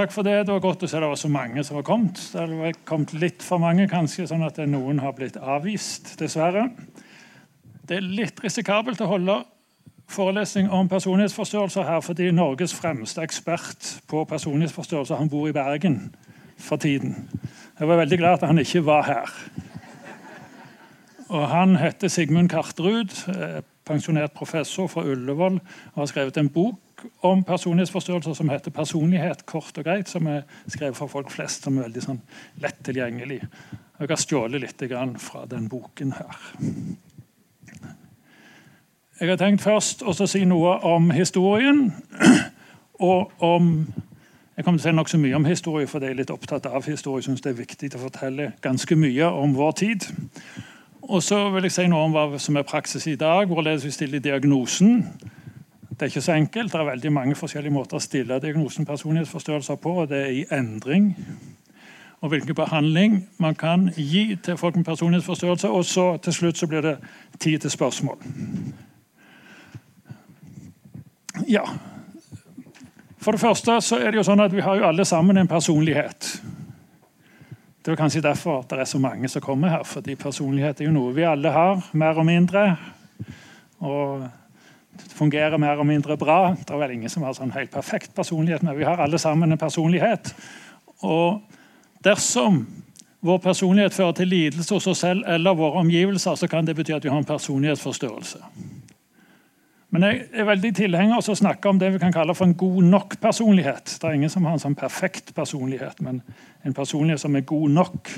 Takk for det. Det var godt å se det var så mange som var kommet. Det var kommet litt for mange, kanskje, sånn at noen har blitt avvist, dessverre. Det er litt risikabelt å holde forelesning om personlighetsforstyrrelser her, fordi Norges fremste ekspert på personlighetsforstyrrelser han bor i Bergen for tiden. Jeg var veldig glad at han ikke var her. Og Han heter Sigmund Karterud, eh, pensjonert professor fra Ullevål, og har skrevet en bok om personlighetsforstyrrelser som heter 'Personlighet kort og greit', som er skrevet for folk flest, som er veldig sånn lett tilgjengelig. Jeg har stjålet litt fra den boken her. Jeg har tenkt først å si noe om historien. Og om Jeg kommer til å si nokså mye om historie, for jeg er litt opptatt av historie. Jeg synes det er viktig å fortelle ganske mye om vår tid. Og så vil jeg si noe om hva som er praksis i dag, hvorledes vi stiller diagnosen det er ikke så enkelt. Det er veldig mange forskjellige måter å stille diagnosen personlighetsforstyrrelser på, og det er i endring. Og hvilken behandling man kan gi til folk med personlighetsforstyrrelse. Og så til slutt så blir det tid til spørsmål. Ja. For det første så er det jo sånn at vi har jo alle sammen en personlighet. Det er kanskje derfor at det er så mange som kommer her. fordi personlighet er jo noe vi alle har, mer og mindre. Og fungerer mer og mindre bra. Det er vel ingen som har sånn helt perfekt personlighet, men vi har alle sammen en personlighet. Og dersom vår personlighet fører til lidelse hos oss selv eller våre omgivelser, så kan det bety at vi har en personlighetsforstørrelse. Men jeg er veldig tilhenger av å snakke om det vi kan kalle for en god nok personlighet. Det er ingen som har en sånn perfekt personlighet, men en personlighet som er god nok.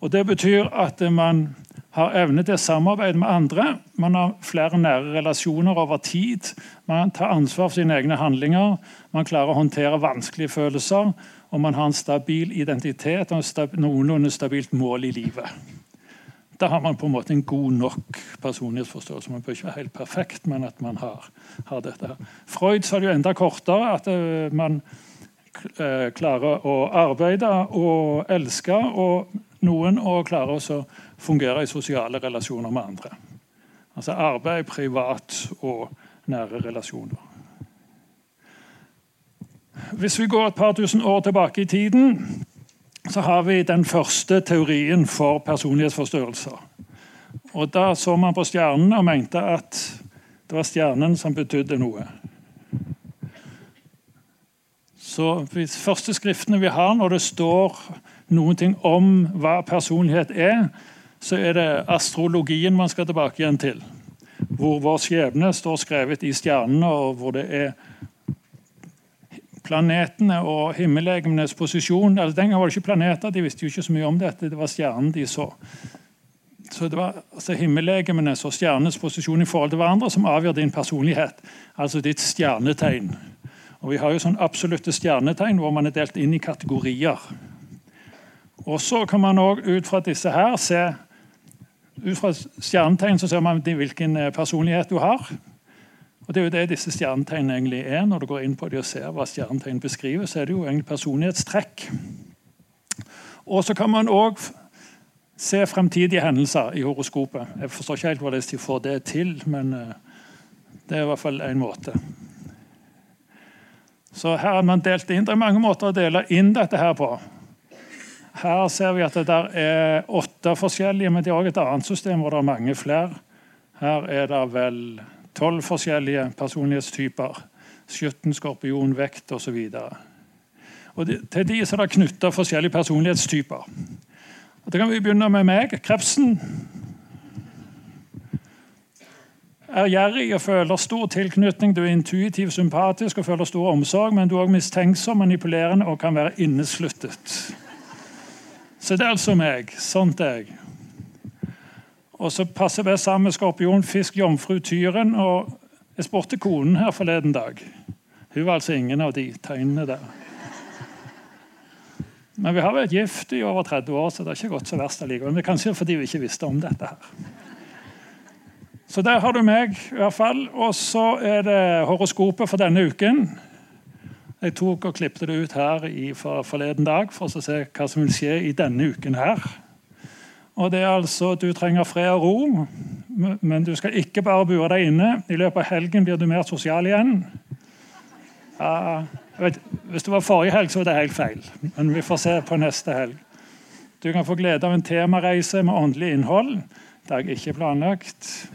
Og Det betyr at man har evne til samarbeid med andre. Man har flere nære relasjoner over tid. Man tar ansvar for sine egne handlinger. Man klarer å håndtere vanskelige følelser. Og man har en stabil identitet og et noenlunde stabilt mål i livet. Da har man på en måte en god nok personlighetsforståelse. Man bør ikke være helt perfekt, men at man har, har dette. Freud sa det jo enda kortere. at uh, man uh, klarer å arbeide og elske og noen og klare å fungere i sosiale relasjoner med andre. Altså arbeid, privat og nære relasjoner. Hvis vi går et par tusen år tilbake i tiden, så har vi den første teorien for personlighetsforstyrrelser. Og Da så man på stjernen og mente at det var stjernen som betydde noe. Så De første skriftene vi har når det står noen ting om hva personlighet er, så er det astrologien man skal tilbake igjen til. Hvor vår skjebne står skrevet i stjernene, og hvor det er planetene og himmellegemenes posisjon. Altså, den gang var det ikke planeter, de visste jo ikke så mye om dette. Det var stjernen de så. Så det var altså, Himmellegemenes og stjernenes posisjon i forhold til hverandre som avgjør din personlighet. Altså ditt stjernetegn. Og Vi har jo sånn absolutte stjernetegn hvor man er delt inn i kategorier. Og Så kan man òg ut fra disse her se ut fra stjernetegn så ser man hvilken eh, personlighet du har. Og Det er jo det disse stjernetegnene egentlig er. Når du går inn på de og ser hva stjernetegn beskriver, så er det jo egentlig personlighetstrekk. Og så kan man òg se fremtidige hendelser i horoskopet. Jeg forstår ikke helt hvordan de får det til, men eh, det er i hvert fall en måte. Så her har man delt inn. Det er mange måter å dele inn dette her på. Her ser vi at det er åtte forskjellige, men det er også et annet system hvor det er mange flere. Her er det vel tolv forskjellige personlighetstyper. Skytten, skorpion, vekt osv. Til de er det knytta forskjellige personlighetstyper. Og det kan vi begynne med meg. Krepsen er gjerrig og føler stor tilknytning. Du er intuitiv, sympatisk og føler stor omsorg, men du er òg mistenksom, manipulerende og kan være innesluttet. Så der som meg. Sånt jeg. Og så passer vi sammen med skorpion, fisk, jomfru, tyren. Og jeg spurte konen her forleden dag. Hun var altså ingen av de tegnene der. Men vi har vært gift i over 30 år, så det har ikke gått så verst allikevel. Men kanskje fordi vi ikke visste om dette her. Så der har du meg, i hvert fall. Og så er det horoskopet for denne uken. Jeg tok og klippet det ut her i for forleden dag for å se hva som vil skje i denne uken. her. Og det er altså, Du trenger fred og ro, men du skal ikke bare bure deg inne. I løpet av helgen blir du mer sosial igjen. Ja, vet, hvis det var forrige helg, så var det helt feil. Men vi får se på neste helg. Du kan få glede av en temareise med åndelig innhold. Det har jeg ikke planlagt.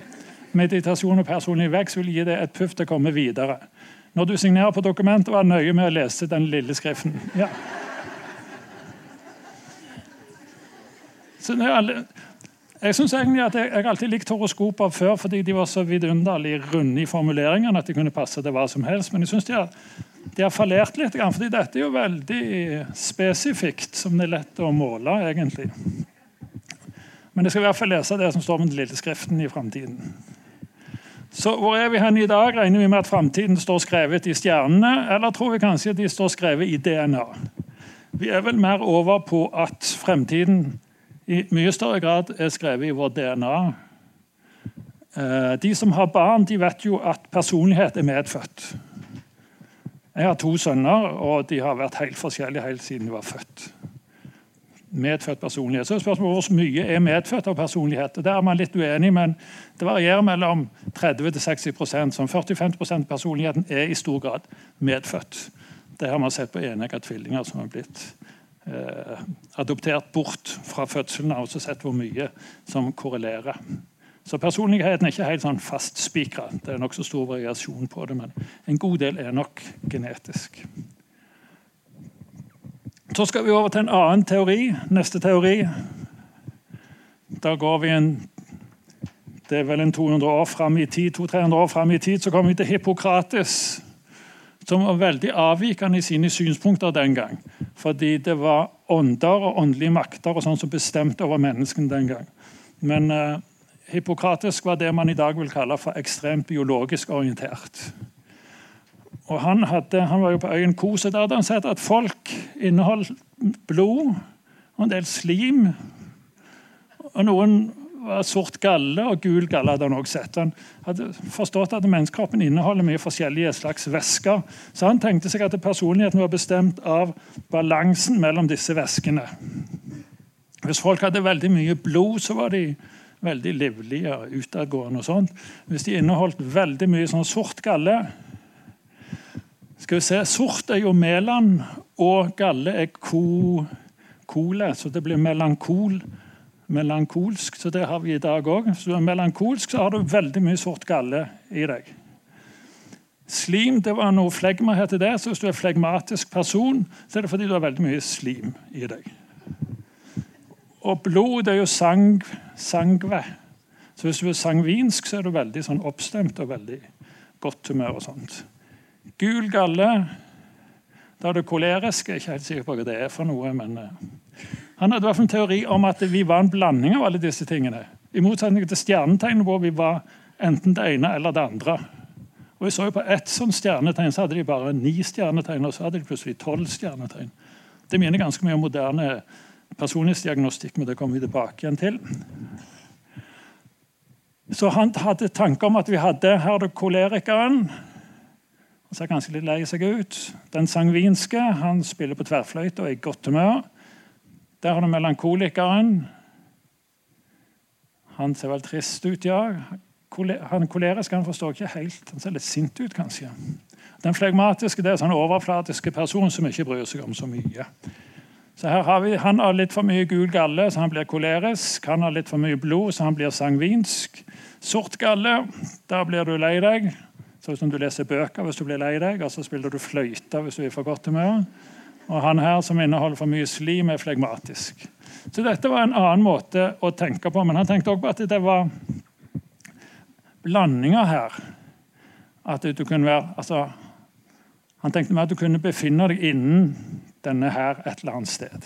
Meditasjon og personlig vekst vil gi deg et puff til å komme videre. Når du signerer på dokumentet, vær nøye med å lese den lille skriften. Ja. Er jeg synes egentlig at jeg, jeg alltid likte horoskoper før fordi de var så vidunderlig runde i formuleringene at de kunne passe til hva som helst. Men jeg synes de de har fallert litt, fordi dette er jo veldig spesifikt, som det er lett å måle. egentlig. Men jeg skal i hvert fall lese det som står med den lille skriften i framtiden. Så hvor er vi hen i dag? Regner vi med at framtiden står skrevet i stjernene, eller tror vi kanskje at de står skrevet i DNA? Vi er vel mer over på at fremtiden i mye større grad er skrevet i vår DNA. Eh, de som har barn, de vet jo at personlighet er medfødt. Jeg har to sønner, og de har vært helt forskjellige helt siden de var født. Medfødt personlighet. Så er spørsmålet Hvor mye er medfødt av personlighet? Der er man litt uenig, men det varierer mellom 30 til 60% Som 40-50 av personligheten er i stor grad medfødt. Det har man sett på enegga tvillinger som har blitt eh, adoptert bort fra fødselen Og og sett hvor mye som korrelerer. Så personligheten er ikke helt sånn fastspikra. Det er nokså stor variasjon på det, men en god del er nok genetisk. Så skal vi over til en annen teori. Neste teori. Da går vi en det er vel en 200 år fram i tid, 200-300 år fram i tid, så kommer vi til Hippokrates som var veldig avvikende i sine synspunkter den gang. Fordi det var ånder og åndelige makter og sånn som bestemte over menneskene den gang. Men uh, Hippokratisk var det man i dag vil kalle for ekstremt biologisk orientert. Og Han, hadde, han var jo på øyen Kos, der hadde han sett at folk inneholdt blod og en del slim. Og noen var sort galle og gul galle hadde han også sett. Han hadde forstått at menneskekroppen inneholder mye forskjellige slags væsker. Så han tenkte seg at personligheten var bestemt av balansen mellom disse væskene. Hvis folk hadde veldig mye blod, så var de veldig livlige og utadgående. og sånt. Hvis de inneholdt veldig mye sånn sort galle skal vi se, Sort er jo melan, og galle er ko, kole, så det blir melankol melankolsk, så det har vi i dag òg. Er melankolsk, så har du veldig mye sort galle i deg. Slim det var noe flegma heter det, så hvis du er flegmatisk person, så er det fordi du har veldig mye slim i deg. Og blod det er jo sang, sangve. Så hvis du er sangvinsk, så er du veldig sånn oppstemt og veldig godt humør. og sånt. Gul galle, da er det kolerisk. Jeg er ikke helt sikker på hva det er for noe. men... Uh, han hadde i hvert fall en teori om at vi var en blanding av alle disse tingene. I motsetning til stjernetegnet hvor vi var enten det ene eller det andre. Og vi så jo På ett sånt stjernetegn så hadde de bare ni stjernetegn, og så hadde de plutselig tolv stjernetegn. Det minner ganske mye om moderne personlighetsdiagnostikk, men det kommer vi tilbake igjen til. Så han hadde tanke om at vi hadde her det kolerikeren. Han ser ganske litt lei seg ut. Den sangvinske han spiller på tverrfløyte og er i godt humør. Der har du melankolikeren. Han ser vel trist ut, ja. Han koleriske han forstår ikke helt. Han ser litt sint ut, kanskje. Den flegmatiske det er sånn overflatiske person som ikke bryr seg om så mye. Så her har vi, Han har litt for mye gul galle, så han blir kolerisk. Han har litt for mye blod, så han blir sangvinsk. Sort galle, da blir du lei deg. Sånn som du leser bøker hvis du blir lei deg, og så spiller du fløyte hvis du er for godt humør. Og han her som inneholder for mye slim, er flegmatisk. Så dette var en annen måte å tenke på. Men han tenkte også på at det var blandinger her. At du kunne være altså, Han tenkte mer at du kunne befinne deg innen denne her et eller annet sted.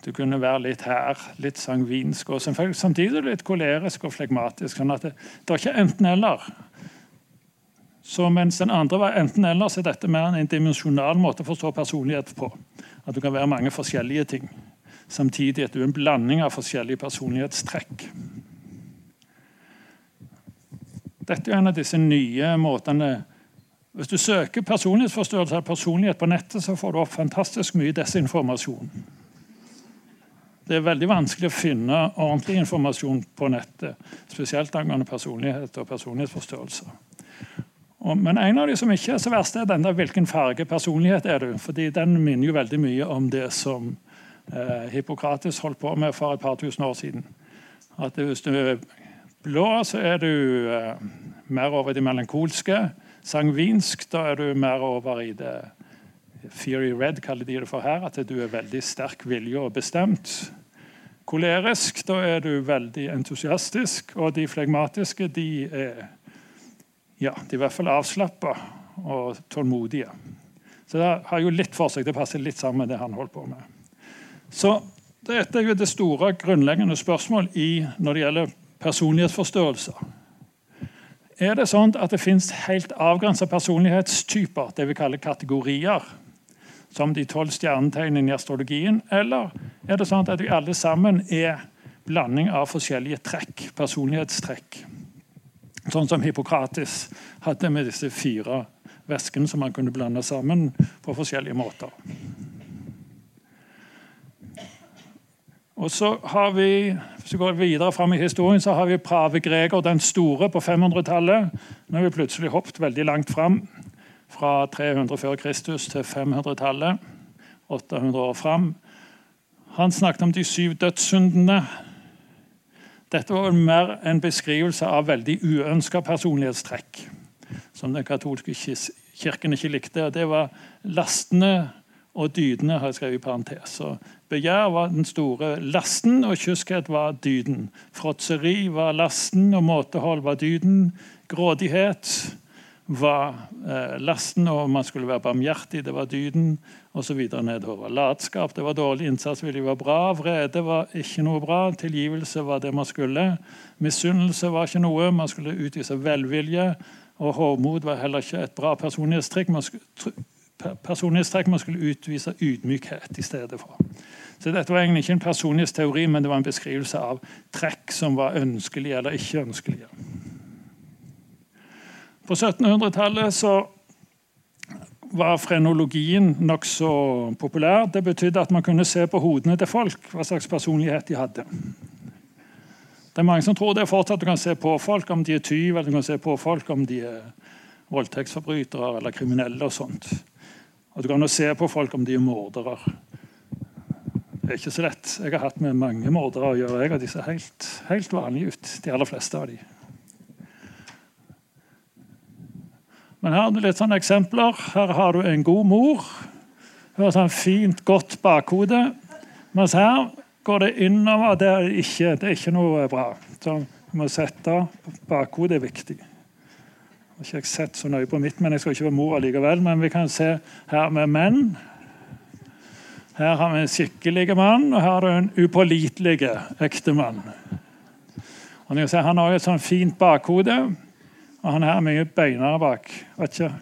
Du kunne være litt her, litt sangvinsk og samtidig litt kolerisk og flegmatisk. sånn at det, det var ikke enten-eller. Så mens den andre var enten-eller, så er dette mer en dimensjonal måte å forstå personlighet på. At du kan være mange forskjellige ting. Samtidig at du er en blanding av forskjellige personlighetstrekk. Dette er en av disse nye måtene Hvis du søker personlighetsforstørrelse av personlighet på nettet, så får du opp fantastisk mye desinformasjon. Det er veldig vanskelig å finne ordentlig informasjon på nettet, spesielt angående personlighet og personlighetsforstørrelse. Men en av de som ikke er så verst, er den der 'hvilken farge personlighet er du?' Fordi Den minner jo veldig mye om det som eh, Hippokrates holdt på med for et par tusen år siden. At Hvis du er blå, så er du eh, mer over de melankolske. Sangvinsk, da er du mer over i det Theory Red kaller de det for her. At du er veldig sterk vilje og bestemt. Kolerisk, da er du veldig entusiastisk. Og de flegmatiske, de er ja, de er i hvert fall avslappa og tålmodige. Så det har jo litt for seg. Det passer litt sammen med det han holdt på med. Så dette er jo det store, grunnleggende spørsmål i, når det gjelder personlighetsforstørrelser. Er det sånn at det fins helt avgrensa personlighetstyper, det vi kaller kategorier, som de tolv stjernetegnene i astrologien, eller er det sånn at vi alle sammen er blanding av forskjellige trekk, personlighetstrekk? Sånn som Hippokrates hadde med disse fire væskene som man kunne blande sammen på forskjellige måter. Og så har vi, Hvis vi går videre fram i historien, så har vi Prave Greger den store på 500-tallet. Nå har vi plutselig hoppet veldig langt fram. Fra 300 før Kristus til 500-tallet. 800 år fram. Han snakket om de syv dødssyndene. Dette var mer en beskrivelse av veldig uønska personlighetstrekk som den katolske kirken ikke likte. Det var lastene og dydene, har jeg skrevet i parentes. Begjær var den store lasten, og kyskhet var dyden. Fråtseri var lasten, og måtehold var dyden. Grådighet var eh, lasten, og man skulle være barmhjertig, det var dyden, osv. nedover. Latskap det var dårlig, innsatsvilje var bra, vrede var ikke noe bra, tilgivelse var det man skulle. Misunnelse var ikke noe, man skulle utvise velvilje. Og hovmod var heller ikke et bra personlighetstrekk. Man skulle, personlighetstrekk man skulle utvise ydmykhet i stedet for. Så Dette var egentlig ikke en personlighetsteori, men det var en beskrivelse av trekk som var ønskelige eller ikke ønskelige. På 1700-tallet så var frenologien nokså populær. Det betydde at man kunne se på hodene til folk hva slags personlighet de hadde. Det er Mange som tror det er fortsatt du kan se på folk om de er tyv, eller du kan se på folk om de er voldtektsforbrytere eller kriminelle. og sånt. Og Du kan også se på folk om de er mordere. Det er ikke så lett. Jeg har hatt med mange mordere å gjøre. Jeg, og de ser helt, helt vanlige ut, de aller fleste av dem. Men her er litt sånne eksempler. Her har du en god mor. Hun har sånn fint, godt bakhode. Mens her går det innover. Det er ikke, det er ikke noe bra. Så du må sette Bakhodet er viktig. Jeg har ikke sett så nøye på mitt, men jeg skal ikke være mor likevel. Men vi kan se her med menn. Her har vi en skikkelig mann, og her har du en upålitelig ektemann. Han har et sånn fint bakhode. Og han her er mye beinere bak. Vet ikke.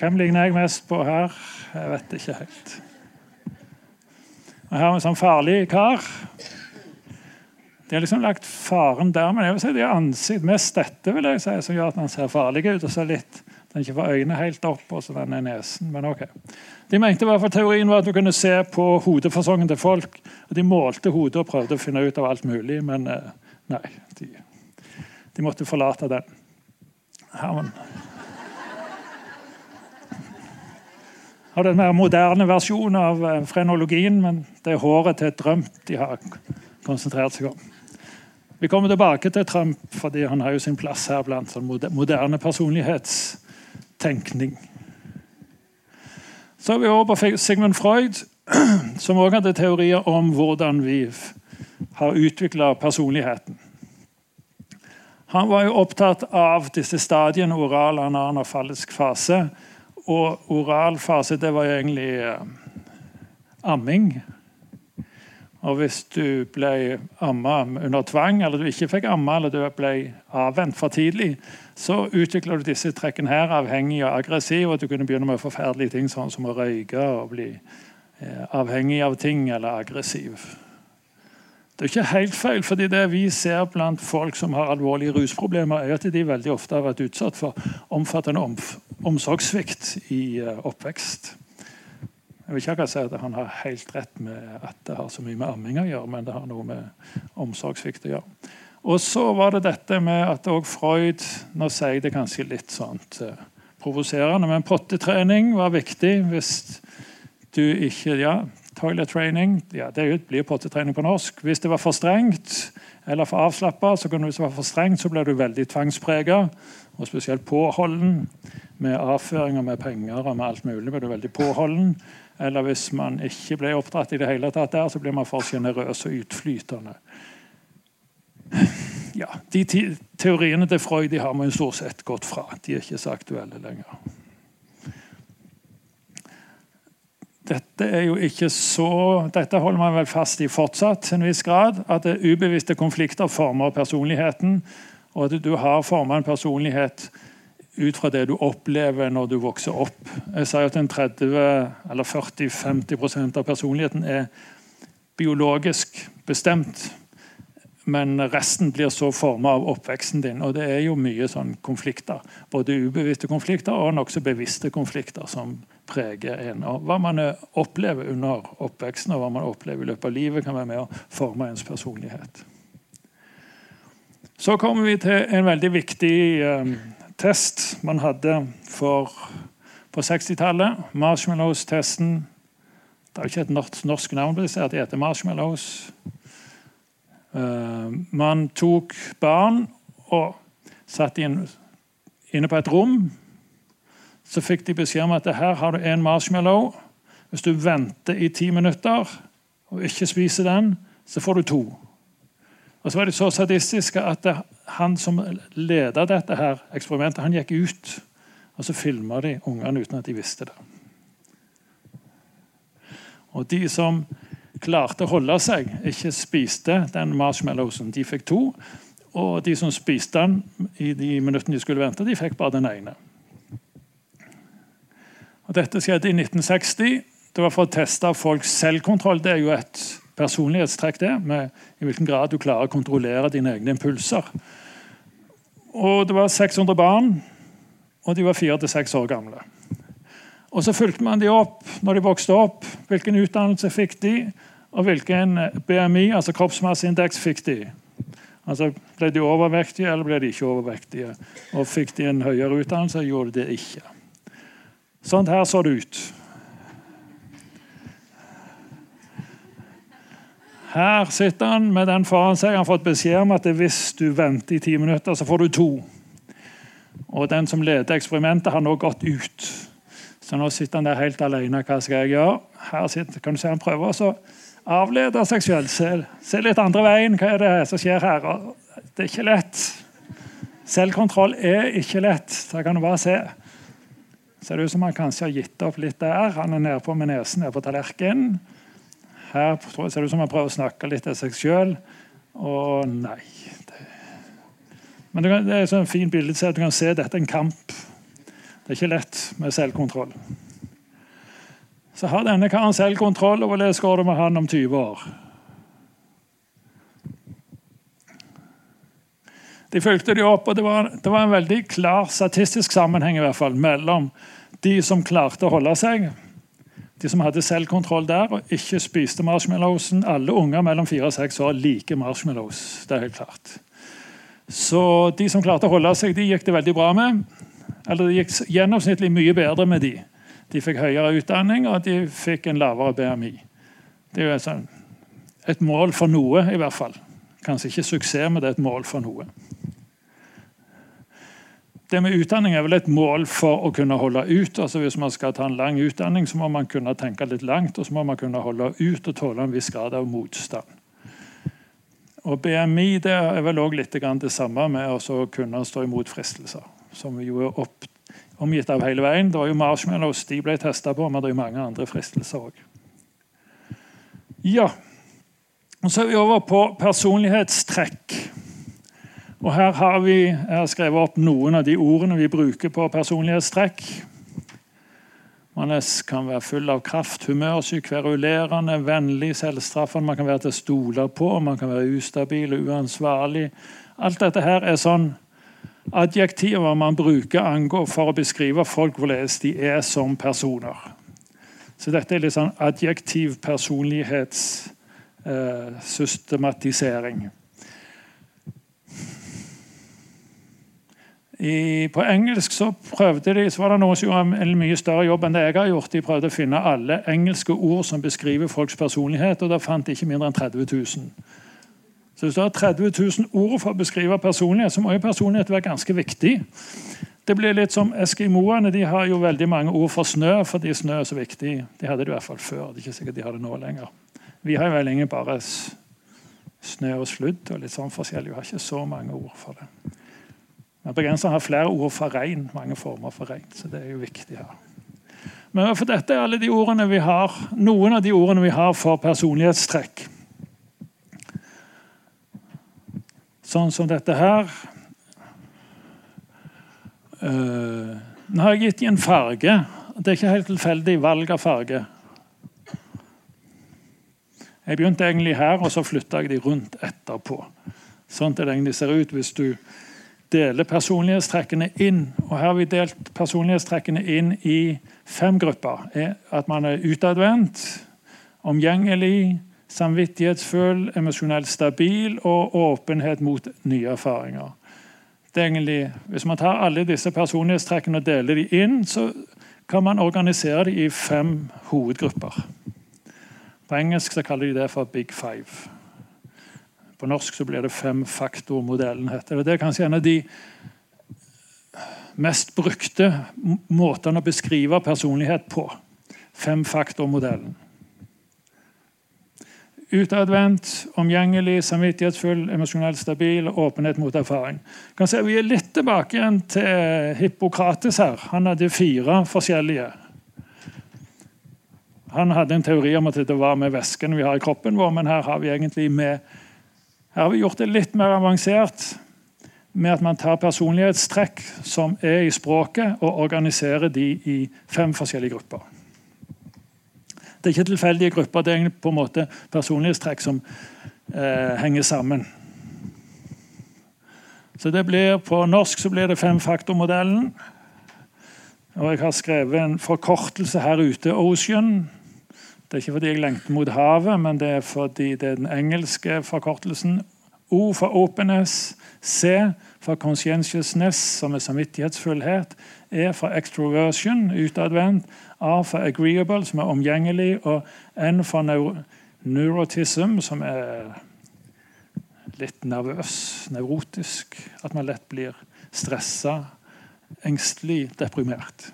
Hvem ligner jeg mest på her? Jeg vet ikke helt. Og Her er en sånn farlig kar. De har liksom lagt faren der, men jeg vil si de har ansikt mest dette vil jeg si, som gjør at han ser farlig ut. og så litt den ikke får øynene helt opp, og så den er nesen. Men ok. De mente i hvert fall Teorien var at du kunne se på hodefasongen til folk. og De målte hodet og prøvde å finne ut av alt mulig, men eh, nei. De, de måtte forlate den. Herman. Har det en mer moderne versjon av eh, frenologien, men det er håret til Trump de har konsentrert seg om. Vi kommer tilbake til Trump fordi han har jo sin plass her blant sånn moderne personlighetstenkning. Så er vi over på Sigmund Freud, som også hadde teorier om hvordan vi har utvikla personligheten. Han var jo opptatt av disse stadiene oral, anan og fallisk fase. Og oral fase det var jo egentlig eh, amming. Og hvis du ble amma under tvang, eller du ikke fikk amma, eller du ble avvent for tidlig, så utvikla du disse trekkene her, avhengig og aggressiv, og du kunne begynne med forferdelige ting sånn som å røyke og bli eh, avhengig av ting eller aggressiv. Det er ikke helt feil, fordi det vi ser blant folk som har alvorlige rusproblemer, er at de veldig ofte har vært utsatt for omfattende om omsorgssvikt i uh, oppvekst. Jeg vil ikke akkurat si at han har helt rett med at det har så mye med amming å gjøre, men det har noe med omsorgssvikt å gjøre. Og så var det dette med at òg Freud Nå sier det kanskje litt sånt uh, provoserende, men pottetrening var viktig hvis du ikke Ja, toilet training ja, det blir pottetrening på norsk. Hvis det var for strengt eller for avslappa, så hvis det var for strengt, så ble du veldig tvangsprega. Og spesielt påholden med avføringer med penger og med alt mulig. ble du veldig påholden. Eller hvis man ikke ble oppdratt i det hele tatt der, så blir man for sjenerøs og utflytende. Ja, De teoriene til Freud de har man jo stort sett gått fra. De er ikke så aktuelle lenger. Dette er jo ikke så, dette holder man vel fast i fortsatt til en viss grad. At det ubevisste konflikter former personligheten. Og at du har formet en personlighet ut fra det du opplever når du vokser opp. Jeg sier at 30 eller 40-50% av personligheten er biologisk bestemt. Men resten blir så formet av oppveksten din. Og det er jo mye sånn konflikter. Både ubevisste konflikter og nokså bevisste konflikter som preger en. Og hva man opplever under oppveksten og hva man opplever i løpet av livet, kan være med å forme ens personlighet. Så kommer vi til en veldig viktig eh, test man hadde for, på 60-tallet. Marshmallows-testen. Det er ikke et norsk navn men de heter marshmallows. Uh, man tok barn og satt inn, inne på et rom. Så fikk de beskjed om at her har du en marshmallow. Hvis du venter i ti minutter og ikke spiser den, så får du to. Og så var de så sadistiske at han som leda dette her eksperimentet, han gikk ut og så filma de ungene uten at de visste det. Og de som klarte å holde seg, ikke spiste den marshmallowsen, de fikk to. Og de som spiste den i de minuttene de skulle vente, de fikk bare den ene. Og Dette skjedde i 1960. Det var for å teste folks selvkontroll. Det er jo et personlighetstrekk, det, med i hvilken grad du klarer å kontrollere dine egne impulser. Og Det var 600 barn, og de var fire til seks år gamle. Og Så fulgte man de opp når de vokste opp. Hvilken utdannelse fikk de, og hvilken BMI, altså kroppsmasseindeks, fikk de. Altså, Ble de overvektige, eller ble de ikke overvektige? Og Fikk de en høyere utdannelse, gjorde de det ikke. Sånn her så det ut. Her sitter han med den foran seg. Han har fått beskjed om at hvis du venter i ti minutter, så får du to. Og Den som leder eksperimentet, har nå gått ut. Så nå sitter han der helt alene. Hva skal jeg gjøre? Her sitter, kan du se Han prøver å avlede seg selv. Se, se, litt andre veien. Hva er det som skjer her? Det er ikke lett. Selvkontroll er ikke lett. Det kan du bare se. Ser det ut som han kanskje har gitt opp litt der. Han er nedpå med nesen ned på tallerkenen. Her ser det ut som han prøver å snakke litt til seg sjøl. Og nei det... Men det er et sånn fint bilde du kan se dette er en kamp. Det er ikke lett med selvkontroll. Så har denne karen selvkontroll, og hvordan går det med han om 20 år? De fulgte de opp, og det var, det var en veldig klar statistisk sammenheng i hvert fall, mellom de som klarte å holde seg, de som hadde selvkontroll der og ikke spiste marshmallowsen Alle unger mellom fire og seks år liker marshmallows. det er helt klart. Så de som klarte å holde seg, de gikk det veldig bra med. Eller det gikk gjennomsnittlig mye bedre med de. De fikk høyere utdanning, og de fikk en lavere BMI. Det er jo et, sånn, et mål for noe, i hvert fall. Kanskje ikke suksess, men det er et mål for noe det med utdanning er vel et mål for å kunne holde ut. altså Hvis man skal ta en lang utdanning, så må man kunne tenke litt langt, og så må man kunne holde ut og tåle en viss grad av motstand. Og BMI det er vel også litt det samme med å kunne stå imot fristelser. Som vi jo er opp, omgitt av hele veien. Det var jo marshmallows de ble testa på, men det er jo mange andre fristelser òg. Ja. Og så er vi over på personlighetstrekk. Og Her har vi har skrevet opp noen av de ordene vi bruker på personlighetstrekk. Man kan være full av kraft, humør, kverulerende, vennlig, selvstraffende. Man kan være til å stole på, man kan være ustabil og uansvarlig. Alt dette her er sånn adjektiver man bruker angå for å beskrive folk hvordan de er som personer. Så dette er litt sånn adjektiv personlighetssystematisering. Eh, I, på engelsk så prøvde de, så var det noen som gjorde en mye større jobb enn det jeg har gjort. De prøvde å finne alle engelske ord som beskriver folks personlighet, og da fant de ikke mindre enn 30 000. Så hvis du har 30 000 ord for å beskrive personlighet, så må jo personlighet være ganske viktig. Det blir litt som Eskimoene. De har jo veldig mange ord for snø fordi snø er så viktig. De hadde det i hvert fall før. Det er ikke sikkert de har det nå lenger. Vi har jo vel lenge bare snø og sludd og litt sånn forskjellig. Vi har ikke så mange ord for det. Men Bergenseren har flere ord for regn, mange former for regn. Så det er jo viktig her. Men for dette er alle de ordene vi har, noen av de ordene vi har for personlighetstrekk. Sånn som dette her. Uh, nå har jeg gitt dem en farge. Det er ikke helt tilfeldig valg av farge. Jeg begynte egentlig her, og så flytta jeg de rundt etterpå. Sånn det egentlig ser ut hvis du deler personlighetstrekkene inn. Og her har vi delt personlighetstrekkene inn i fem grupper. At man er utadvendt, omgjengelig, samvittighetsfull, emosjonelt stabil og åpenhet mot nye erfaringer. Det er egentlig, hvis man tar alle disse personlighetstrekkene og deler de inn, så kan man organisere dem i fem hovedgrupper. På engelsk så kaller de det for Big Five. På norsk så blir det femfaktormodellen. heter Det Det er kanskje en av de mest brukte måtene å beskrive personlighet på. Femfaktormodellen. Utadvendt, omgjengelig, samvittighetsfull, emosjonelt stabil og åpenhet mot erfaring. Se, vi er litt tilbake igjen til Hippokrates her. Han hadde fire forskjellige. Han hadde en teori om at det var med væsken vi har i kroppen vår, men her har vi egentlig med, her har vi gjort det litt mer avansert med at man tar personlighetstrekk som er i språket, og organiserer de i fem forskjellige grupper. Det er ikke tilfeldige grupper, det er på en måte personlighetstrekk som eh, henger sammen. Så det blir, På norsk så blir det femfaktormodellen. Og jeg har skrevet en forkortelse her ute. Ocean. Det er ikke fordi jeg lengter mot havet, men det er fordi det er den engelske forkortelsen. O for openness. C for conscientiousness, som er samvittighetsfullhet. E for extroversion, utadvendt. A for agreeable, som er omgjengelig. Og N for neurotism, som er litt nervøs, nevrotisk. At man lett blir stressa, engstelig, deprimert.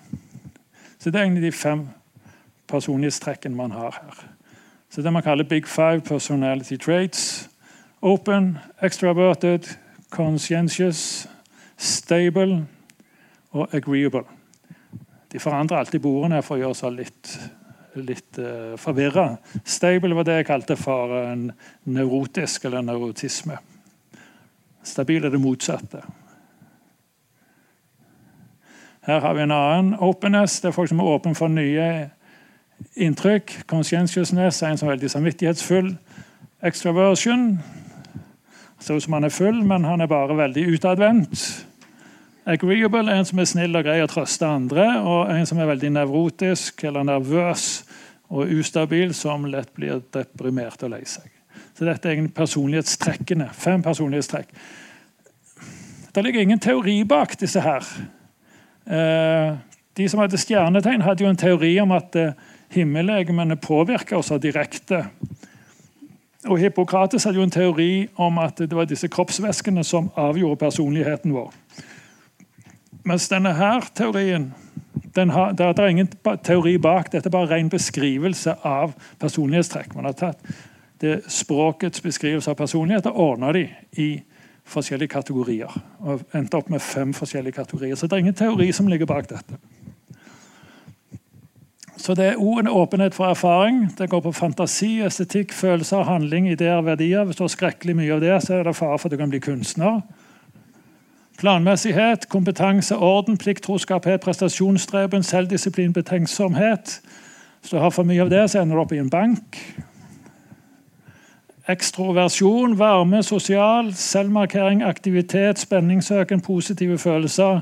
Så Det er egentlig de fem personlighetstrekkene man har her. Så Det man kaller big five personality traits. Open, extraverted, conscientious, stable og agreeable. De forandrer alltid bordene for å gjøre seg litt, litt uh, eh, forvirra. Stable var det jeg kalte for en nevrotisk eller nevrotisme. Stabil er det motsatte. Her har vi en annen openness. Det er folk som er åpne for nye inntrykk. Conscientiousness er en som er veldig samvittighetsfull. Extraversion ser ut som han er full, men han er bare veldig utadvendt. Agreeable er en som er snill og grei og trøster andre, og en som er veldig nevrotisk eller nervøs og ustabil, som lett blir deprimert og lei seg. Så Dette er egentlig personlighetstrekkene. Fem personlighetstrekk. Det ligger ingen teori bak disse her. Eh, de som hadde stjernetegn, hadde jo en teori om at eh, himmellegemene påvirker oss direkte. Og Hippokrates hadde jo en teori om at det var disse kroppsvæskene som avgjorde personligheten vår. Mens denne her teorien har, det er ingen teori bak. Dette er bare ren beskrivelse av personlighetstrekk. Man har tatt det språkets beskrivelse av personlighet og ordna de i forskjellige kategorier. Og endte opp med fem forskjellige kategorier. Så det er ingen teori som ligger bak dette. Så det er òg en åpenhet for erfaring. Det går på fantasi, estetikk, følelser, handling, ideer, verdier. Hvis du har skrekkelig mye av det, så er det fare for at du kan bli kunstner. Planmessighet, kompetanse, orden, plikt, troskaphet, prestasjonsstreben, selvdisiplin, betenksomhet. Hvis du har for mye av det, så ender du opp i en bank. Ekstroversjon, varme, sosial, selvmarkering, aktivitet, spenningssøken, positive følelser.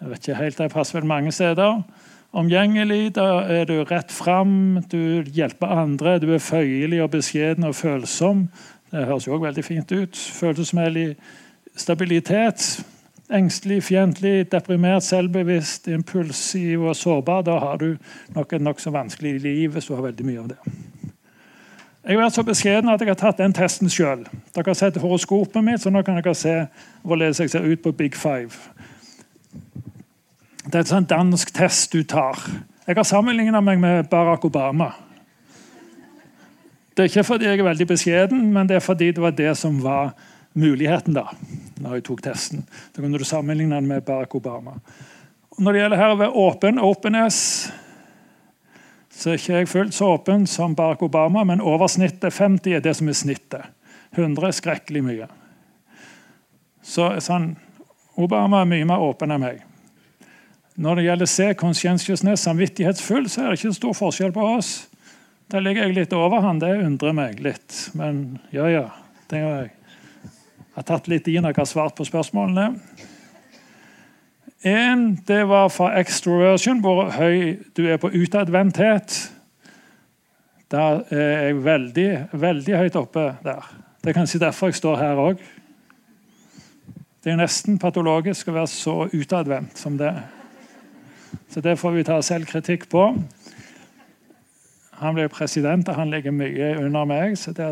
Jeg vet ikke helt, det passer vel mange steder omgjengelig, da er du rett fram, du hjelper andre, du er føyelig og beskjeden og følsom. Det høres jo også veldig fint ut. Følelsesmessig stabilitet. engstelig, fiendtlig, deprimert, selvbevisst, impulsiv og sårbar, da har du nok et nokså vanskelig liv hvis du har veldig mye av det. Jeg har vært så beskjeden at jeg har tatt den testen sjøl. Dere har sett horoskopet mitt, så nå kan dere se hvorledes jeg ser ut på Big Five. Det er en dansk test du tar. Jeg har sammenligna meg med Barack Obama. Det er ikke fordi jeg er veldig beskjeden, men det er fordi det var det som var muligheten da når jeg tok testen. Da kunne du sammenligne den med Barack Obama. Når det gjelder her å åpen, openness, så er ikke jeg fullt så åpen som Barack Obama, men oversnittet 50 er det som er snittet. 100 er skrekkelig mye. Så sånn, Obama er mye mer åpen enn meg. Når det gjelder C, conscientiousness, samvittighetsfull, så er det ikke stor forskjell på oss. Der ligger jeg litt over han, det undrer meg litt. Men ja, ja. Det jeg. Jeg har tatt litt i når jeg har svart på spørsmålene. En det var fra extroversion, hvor høy du er på utadvendthet. Der er jeg veldig, veldig høyt oppe der. Det er kanskje derfor jeg står her òg. Det er nesten patologisk å være så utadvendt som det. Så det får vi ta selvkritikk på. Han ble president, og han ligger mye under meg, så det,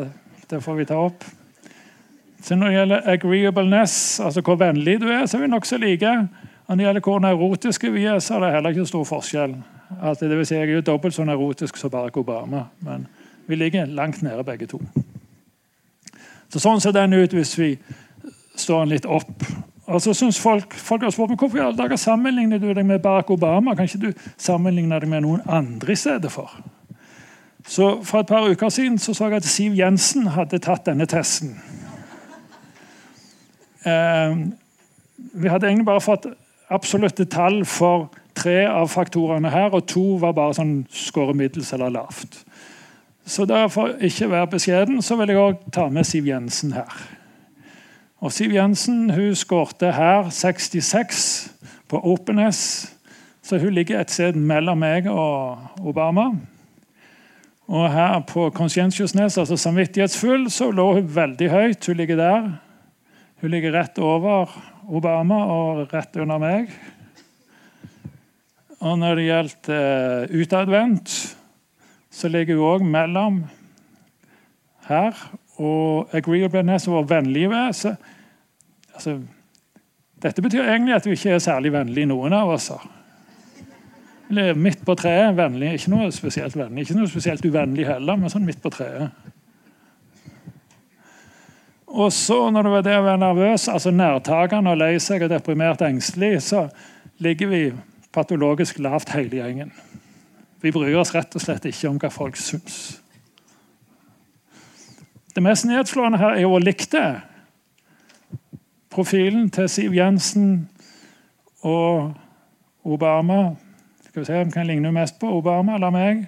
det får vi ta opp. Så når det gjelder agreeableness, altså hvor vennlig du er, så er vi nokså like. Og når det gjelder hvor nevrotiske vi er, så er det heller ikke stor forskjell. At det vil si, Jeg er jo dobbelt så neurotisk som Barack Obama, men vi ligger langt nede begge to. Så Sånn ser den ut hvis vi står den litt opp. Og så synes Folk folk har spurt meg hvorfor i alle dager sammenligner du deg med Barack Obama. Kan ikke du sammenligne deg med noen andre i stedet for? Så For et par uker siden så, så jeg at Siv Jensen hadde tatt denne testen. Eh, vi hadde egentlig bare fått absolutte tall for tre av faktorene her, og to var bare sånn skåret middels eller lavt. Så For ikke være beskjeden så vil jeg òg ta med Siv Jensen her. Og Siv Jensen hun skårte her 66 på openness, så hun ligger et sted mellom meg og Obama. Og her på conscientiousness, altså samvittighetsfull, så lå hun veldig høyt. Hun ligger der. Hun ligger rett over Obama og rett under meg. Og når det gjelder uh, utadvendt, så ligger hun òg mellom her og agreeableness og vennlige ved. Så, altså, dette betyr egentlig at vi ikke er særlig vennlige, noen av oss. Eller midt på treet, vennlig. Ikke noe spesielt vennlig, ikke noe spesielt uvennlig heller, men sånn midt på treet. Og så, når du er det å være nervøs, altså nærtagende og lei seg og deprimert engstelig, så ligger vi patologisk lavt hele gjengen. Vi bryr oss rett og slett ikke om hva folk syns. Det mest nedslående her er hvor likt det. Profilen til Siv Jensen og Obama Skal vi se, Hvem kan ligne mest på Obama eller meg?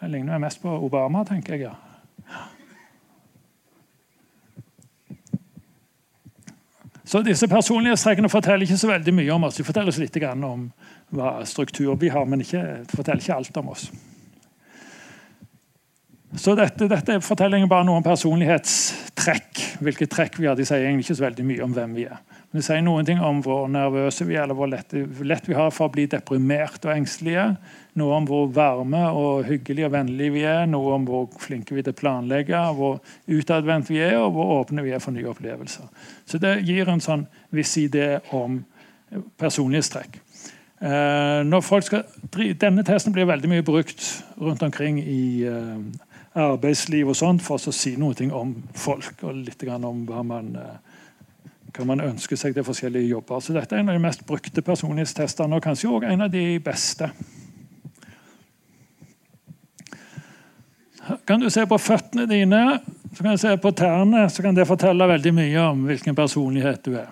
Jeg ligner mest på Obama, tenker jeg. ja. Så disse personlighetstrekkene forteller ikke så veldig mye om oss. De forteller oss litt om hva struktur vi har, men ikke, forteller ikke alt om oss. Så dette, dette er fortellingen bare noe om personlighetstrekk. hvilke trekk vi har. De sier egentlig ikke så veldig mye om hvem vi er. Men de sier noen ting om hvor nervøse vi er, eller hvor lett, lett vi har for å bli deprimert og engstelige. Noe om hvor varme og hyggelige og vennlige vi er. Noe om hvor flinke vi er til å planlegge, hvor utadvendt vi er, og hvor åpne vi er for nye opplevelser. Så det gir en sånn viss idé om personlighetstrekk. Eh, denne testen blir veldig mye brukt rundt omkring i eh, arbeidsliv og sånt for å si noe om folk og litt om hva man, eh, hva man ønsker seg til forskjellige jobber. Så Dette er en av de mest brukte personlighetstestene, og kanskje også en av de beste. Kan du se på føttene dine, så kan du se på tærne, så kan det fortelle veldig mye om hvilken personlighet du er.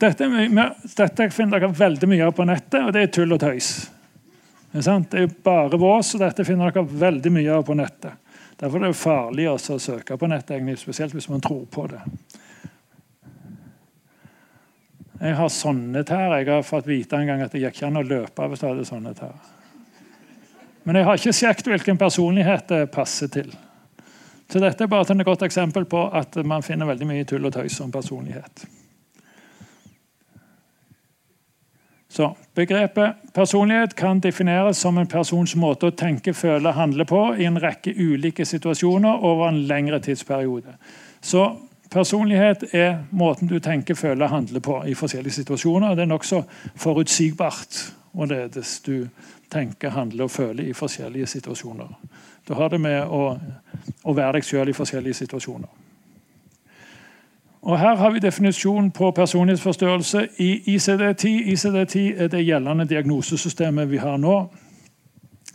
Dette, dette finner dere veldig mye av på nettet, og det er tull og tøys. Det er jo bare vås, og dette finner dere veldig mye av på nettet. Derfor er det farlig å søke på nettet, egentlig, spesielt hvis man tror på det. Jeg har sånne tær. Jeg har fått vite en gang at det gikk ikke an å løpe hvis du hadde sånne tær. Men jeg har ikke sjekket hvilken personlighet det passer til. Så dette er bare et godt eksempel på at man finner veldig mye tull og tøys om personlighet. Så Begrepet personlighet kan defineres som en persons måte å tenke, føle, handle på i en rekke ulike situasjoner over en lengre tidsperiode. Så Personlighet er måten du tenker, føler, handler på i forskjellige situasjoner. Det er nokså forutsigbart hvorledes du tenker, handler og føler i forskjellige situasjoner. Du har det med å, å være deg sjøl i forskjellige situasjoner. Og Her har vi definisjonen på personlighetsforstørrelse i ICD-10. ICD-10 er det gjeldende diagnosesystemet vi har nå.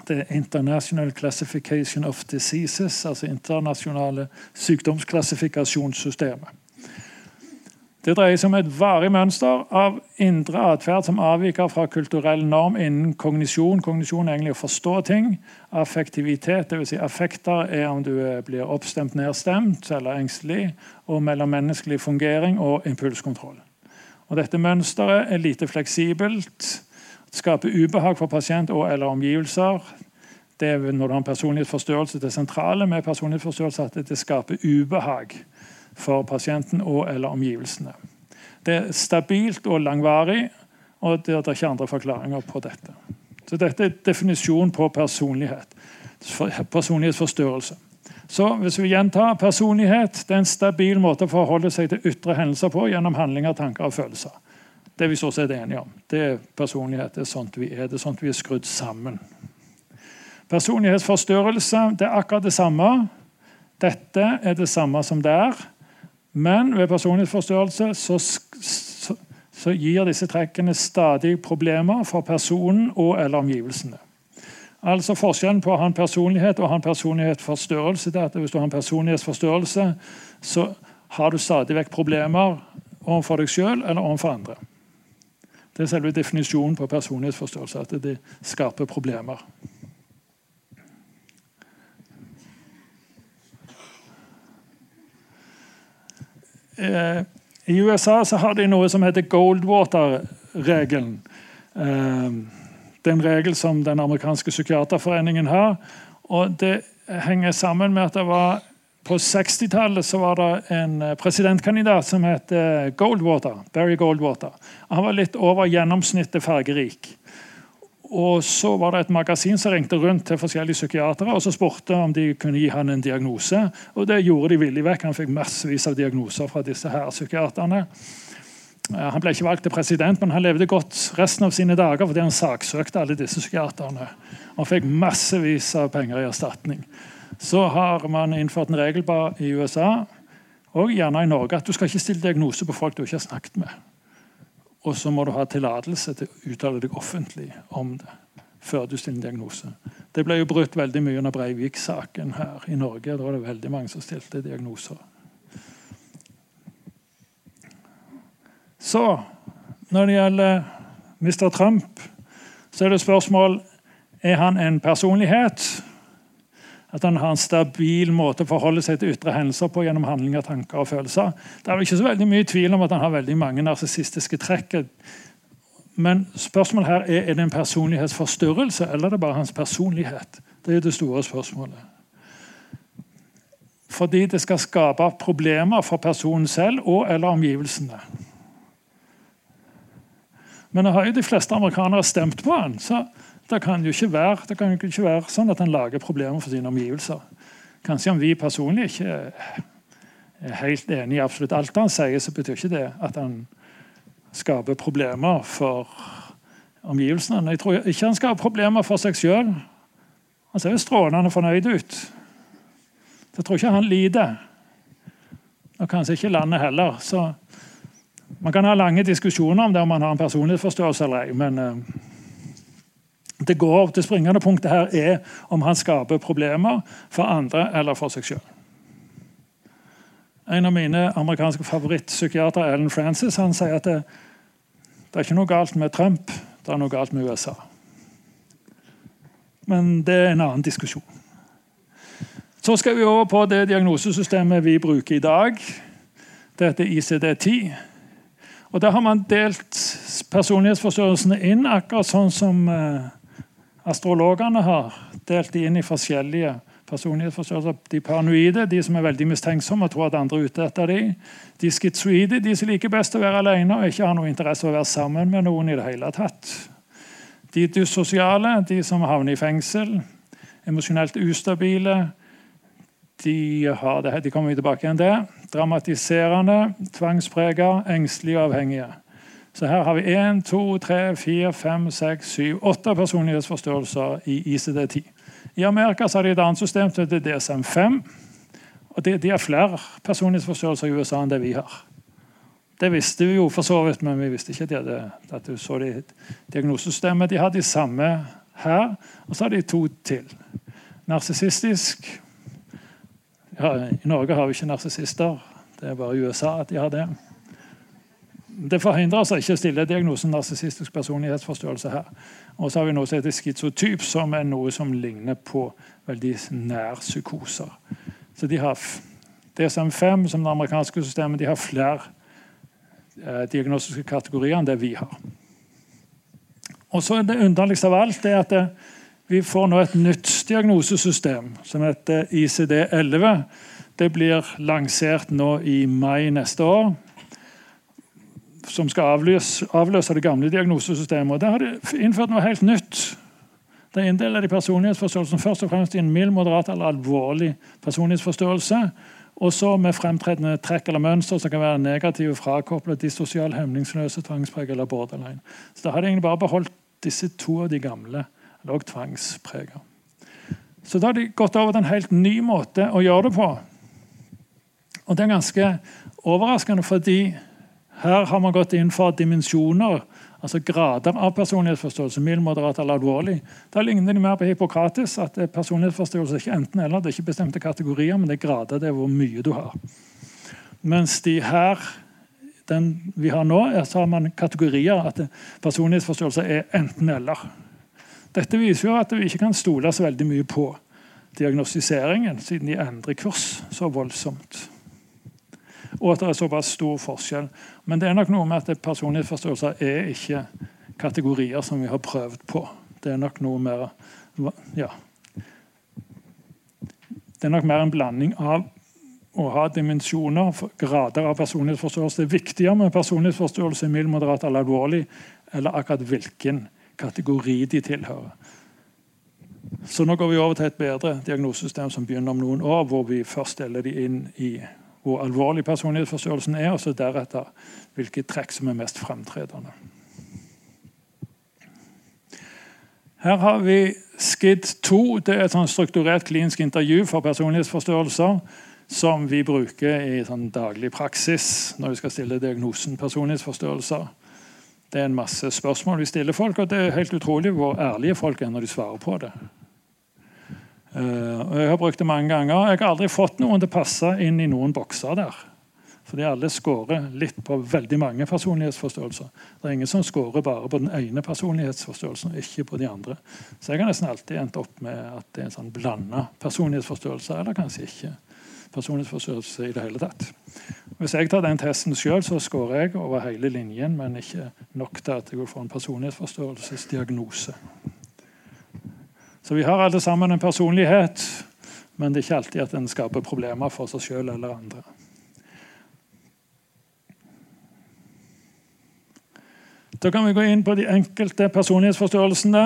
Det er International Classification of Diseases, altså internasjonale sykdomsklassifikasjonssystemet. Det dreier seg om et varig mønster av indre atferd som avviker fra kulturell norm innen kognisjon. Kognisjon er egentlig å forstå ting. Affektivitet, dvs. Si affekter, er om du blir oppstemt, nedstemt eller engstelig. Og mellommenneskelig fungering og impulskontroll. Og dette mønsteret er lite fleksibelt. Skaper ubehag for pasient og eller omgivelser. Det er når du har en personlighetsforstørrelse. Det sentrale med personlighetsforstørrelse at det skaper ubehag for pasienten og eller omgivelsene. Det er stabilt og langvarig, og det er ikke andre forklaringer på dette. Så Dette er definisjonen på personlighet. Personlighetsforstørrelse. Så hvis vi gjentar personlighet, det er en stabil måte å forholde seg til ytre hendelser på gjennom handlinger, tanker og følelser. Det er vi så sett enige om. Det er personlighet. Det er sånt vi er. Det er sånt vi er skrudd sammen. Personlighetsforstørrelse det er akkurat det samme. Dette er det samme som det er. Men ved personlighetsforstørrelse så, så, så, gir disse trekkene stadig problemer for personen og eller omgivelsene. Altså Forskjellen på å ha en personlighet og å en personlighetsforstørrelse det er at Hvis du har en personlighetsforstørrelse, så har du stadig vekk problemer overfor deg sjøl eller overfor andre. Det er selve definisjonen på personlighetsforstørrelse. At det skaper problemer. Eh, I USA så har de noe som heter Goldwater-regelen. Eh, det er en regel som den amerikanske psykiaterforeningen har. og Det henger sammen med at det var på 60-tallet var det en eh, presidentkandidat som het Goldwater. Barry Goldwater. Han var litt over gjennomsnittet fargerik. Og Så var det et magasin som ringte rundt til forskjellige psykiatere og så spurte om de kunne gi han en diagnose. Og Det gjorde de villig vekk. Han fikk massevis av diagnoser fra disse her psykiaterne. Han ble ikke valgt til president, men han levde godt resten av sine dager fordi han saksøkte alle disse psykiaterne. Han fikk massevis av penger i erstatning. Så har man innført en regel i USA og gjerne i Norge at du skal ikke stille diagnose på folk du ikke har snakket med. Og så må du ha tillatelse til å uttale deg offentlig om det før du stiller diagnose. Det ble jo brutt veldig mye under Breivik-saken her i Norge. Da var det veldig mange som stilte diagnoser. Så når det gjelder Mr. Trump, så er det spørsmål er han en personlighet at han har en stabil måte å forholde seg til ytre hendelser på gjennom handlinger, tanker og følelser. Det er vel ikke så veldig mye tvil om at han har veldig mange narsissistiske trekk. Men spørsmålet her er er det en personlighetsforstyrrelse eller er det bare hans personlighet. Det er det store spørsmålet. Fordi det skal skape problemer for personen selv og eller omgivelsene. Men nå har jo de fleste amerikanere stemt på han, så det kan jo ikke være, det kan jo ikke være sånn at han lager problemer for sine omgivelser. Kanskje om vi personlig ikke er helt enig i absolutt alt han sier, så betyr ikke det at han skaper problemer for omgivelsene. Jeg tror ikke han skaper problemer for seg sjøl. Han ser jo strålende fornøyd ut. Jeg tror ikke han lider. Og kanskje ikke landet heller. Så man kan ha lange diskusjoner om det om man har en personlighetsforståelse eller ei. men uh, det går Det springende punktet her er om han skaper problemer for andre eller for seg sjøl. En av mine amerikanske favorittpsykiatere, Alan Francis, han sier at det, det er ikke noe galt med Trump, det er noe galt med USA. Men det er en annen diskusjon. Så skal vi over på det diagnosesystemet vi bruker i dag. Dette er ICD-10. Og Der har man delt personlighetsforstørrelsene inn akkurat sånn som eh, Astrologene har delt inn i forskjellige personlighetsforstyrrelser. De paranoide, de som er veldig mistenksomme og tror at andre er ute etter dem. De schizoide, de som liker best å være alene og ikke har noe interesse av å være sammen med noen i det hele tatt. De dyssosiale, de som havner i fengsel. Emosjonelt ustabile. De, har det, de kommer vi tilbake igjen til. Dramatiserende, tvangsprega, engstelige og avhengige. Så her har vi 1, 2, 3, 4, 5, 6, 7, 8 personlighetsforstørrelser i ICD-10. I Amerika har de et annet system som heter DSM-5. og De, de har flere personlighetsforstørrelser i USA enn det vi har. Det visste vi jo for så vidt, men vi visste ikke at, de hadde, at du så det diagnosesystemet. De har de samme her, og så har de to til. Narsissistisk ja, I Norge har vi ikke narsissister. Det er bare i USA at de har det. Det forhindrer seg ikke å stille diagnosen narsissistisk personlighetsforstyrrelse her. Og så har vi noe som heter schizotyp, som er noe som ligner på veldig nær psykoser. Så de har DSM-5, som det amerikanske systemet, de har flere eh, diagnostiske kategorier enn det vi har. Og så er Det underligste av alt er at det, vi får nå et nytt diagnosesystem som heter ICD-11. Det blir lansert nå i mai neste år som skal avløse, avløse det gamle diagnosesystemet. Og Der har de innført noe helt nytt. Det inndeler de personlighetsforståelsen først og fremst i en mild, moderat eller alvorlig personlighetsforståelse. Og så med fremtredende trekk eller mønster som kan være negative, frakoblet, dissosial, hemningsløse, tvangspreg eller borderline. Så Da har de egentlig bare beholdt disse to av de gamle, eller også. Så da har de gått over til en helt ny måte å gjøre det på. Og det er ganske overraskende, fordi her har man gått inn for dimensjoner, altså grader av personlighetsforståelse. mild, moderat eller alvorlig. Da ligner de mer på Hippokrates. at Personlighetsforståelse er ikke enten eller, det er ikke bestemte kategorier, men det er grader. det er hvor mye du har. Mens de her, den vi har nå, er, så har man kategorier. At personlighetsforståelse er enten eller. Dette viser jo at vi ikke kan stole så veldig mye på diagnostiseringen, siden de endrer kurs så voldsomt og at det er såpass stor forskjell. Men det er nok noe med at personlighetsforståelser er ikke kategorier som vi har prøvd på. Det er nok noe mer ja. Det er nok mer en blanding av å ha dimensjoner, grader av personlighetsforståelse. Det er viktigere med personlighetsforståelse mild, moderat eller alvorlig, eller akkurat hvilken kategori de tilhører. Så nå går vi over til et bedre diagnosesystem som begynner om noen år, hvor vi først deler de inn i hvor alvorlig personlighetsforstyrrelsen er, og så deretter hvilke trekk som er mest fremtredende. Her har vi SKID2. Det er et sånn strukturert klinisk intervju for personlighetsforstyrrelser som vi bruker i sånn daglig praksis når vi skal stille diagnosen personlighetsforstyrrelser. Det er en masse spørsmål vi stiller folk, og det er helt utrolig hvor ærlige folk er når de svarer på det. Uh, Jeg har brukt det mange ganger. Jeg har aldri fått noen til å passe inn i noen bokser der. Fordi alle scorer litt på veldig mange personlighetsforståelser. Det er ingen som scorer bare på den ene personlighetsforståelsen, ikke på de andre. Så jeg har nesten alltid endt opp med at det er en sånn blanda personlighetsforståelse, eller kanskje ikke personlighetsforståelse i det hele tatt. Hvis jeg tar den testen sjøl, så scorer jeg over hele linjen, men ikke nok til at jeg vil få en personlighetsforståelsesdiagnose. Så vi har alle sammen en personlighet, men det er ikke alltid at den skaper problemer for seg sjøl eller andre. Da kan vi gå inn på de enkelte personlighetsforstyrrelsene.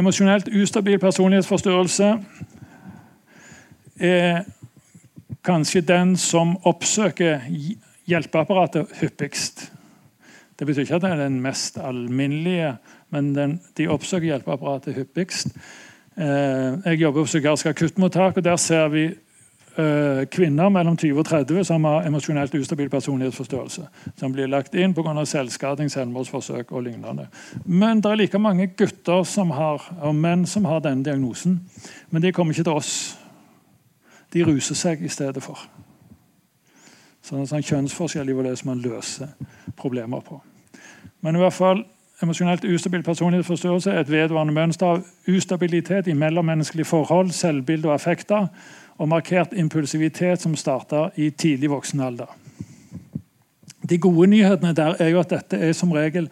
Emosjonelt ustabil personlighetsforstyrrelse er kanskje den som oppsøker hjelpeapparatet hyppigst. Det betyr ikke at det er den mest alminnelige men den, de oppsøker hjelpeapparatet hyppigst. Eh, jeg jobber på psykiatrisk akuttmottak, og der ser vi eh, kvinner mellom 20 og 30 som har emosjonelt ustabil personlighetsforstørrelse. Som blir lagt inn pga. selvskading, selvmordsforsøk og lignende. Men det er like mange gutter har, og menn som har denne diagnosen. Men de kommer ikke til oss. De ruser seg i stedet for. Så det er en sånn kjønnsforskjell i hvordan man løser problemer på. Men i hvert fall Emosjonelt ustabil personlighetsforstyrrelse er et vedvarende mønster av ustabilitet i mellommenneskelige forhold, selvbilde og effekter, og markert impulsivitet som starter i tidlig voksen alder. De gode nyhetene der er jo at dette er som regel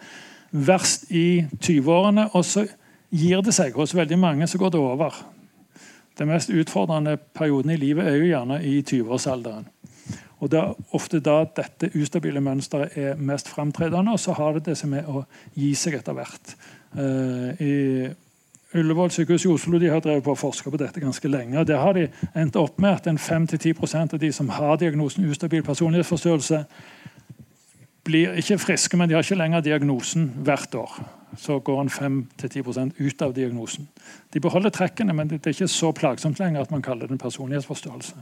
verst i 20-årene, og så gir det seg. Hos veldig mange så går det over. Den mest utfordrende perioden i livet er jo gjerne i 20-årsalderen. Og Det er ofte da dette ustabile mønsteret er mest framtredende, og så har det det som er å gi seg etter hvert. Uh, I Ullevål sykehus i Oslo de har drevet på å forske på dette ganske lenge. og Der har de endt opp med at 5-10 av de som har diagnosen ustabil personlighetsforstyrrelse, blir ikke friske, men de har ikke lenger diagnosen hvert år. Så går en 5-10 ut av diagnosen. De beholder trekkene, men det er ikke så plagsomt lenger at man kaller det en personlighetsforstyrrelse.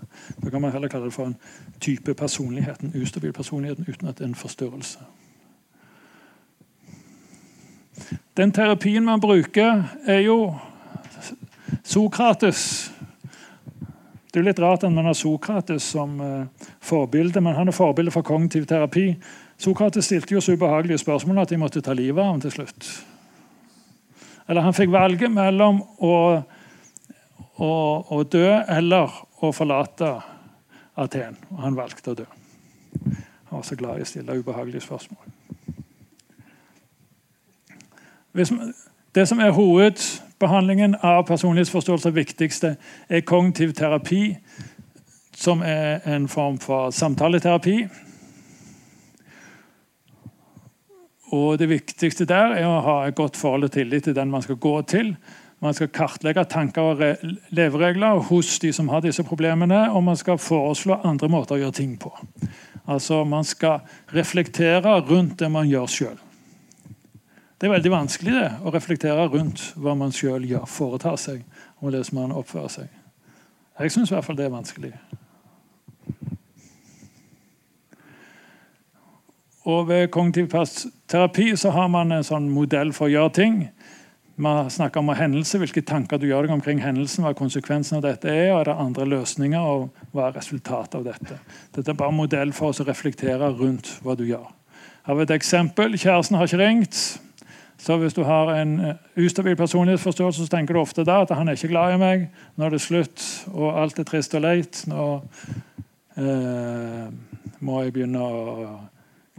Da kan man heller kalle det for en type personlighet, en ustabil personlighet uten at det er en forstyrrelse. Den terapien man bruker, er jo Sokrates. Det er jo litt rart at man har Sokrates som uh, forbilde, men han er forbilde for kognitiv terapi. Sokrates stilte jo så ubehagelige spørsmål at de måtte ta livet av ham til slutt. Eller han fikk valget mellom å, å, å dø eller å forlate Aten. Og han valgte å dø. Han var så glad i å stille ubehagelige spørsmål. det som er hovedbehandlingen av personlighetsforståelse, viktigste, er kognitiv terapi, som er en form for samtaleterapi. Og Det viktigste der er å ha et godt forhold og tillit til den man skal gå til. Man skal kartlegge tanker og leveregler hos de som har disse problemene, og man skal foreslå andre måter å gjøre ting på. Altså Man skal reflektere rundt det man gjør sjøl. Det er veldig vanskelig det, å reflektere rundt hva man sjøl foretar seg, og hvordan man oppfører seg. Jeg syns i hvert fall det er vanskelig. Og Ved kognitiv terapi så har man en sånn modell for å gjøre ting. Man snakker om hendelse, hvilke tanker du gjør deg omkring hendelsen, hva konsekvensen av dette er, og er det andre løsninger, og hva er resultatet av dette. Dette er bare en modell for oss å reflektere rundt hva du gjør. Her har vi et eksempel. Kjæresten har ikke ringt. Så Hvis du har en eh, ustabil personlighetsforståelse, så tenker du ofte da at han er ikke glad i meg. Nå er det slutt, og alt er trist og leit. Nå eh, må jeg begynne å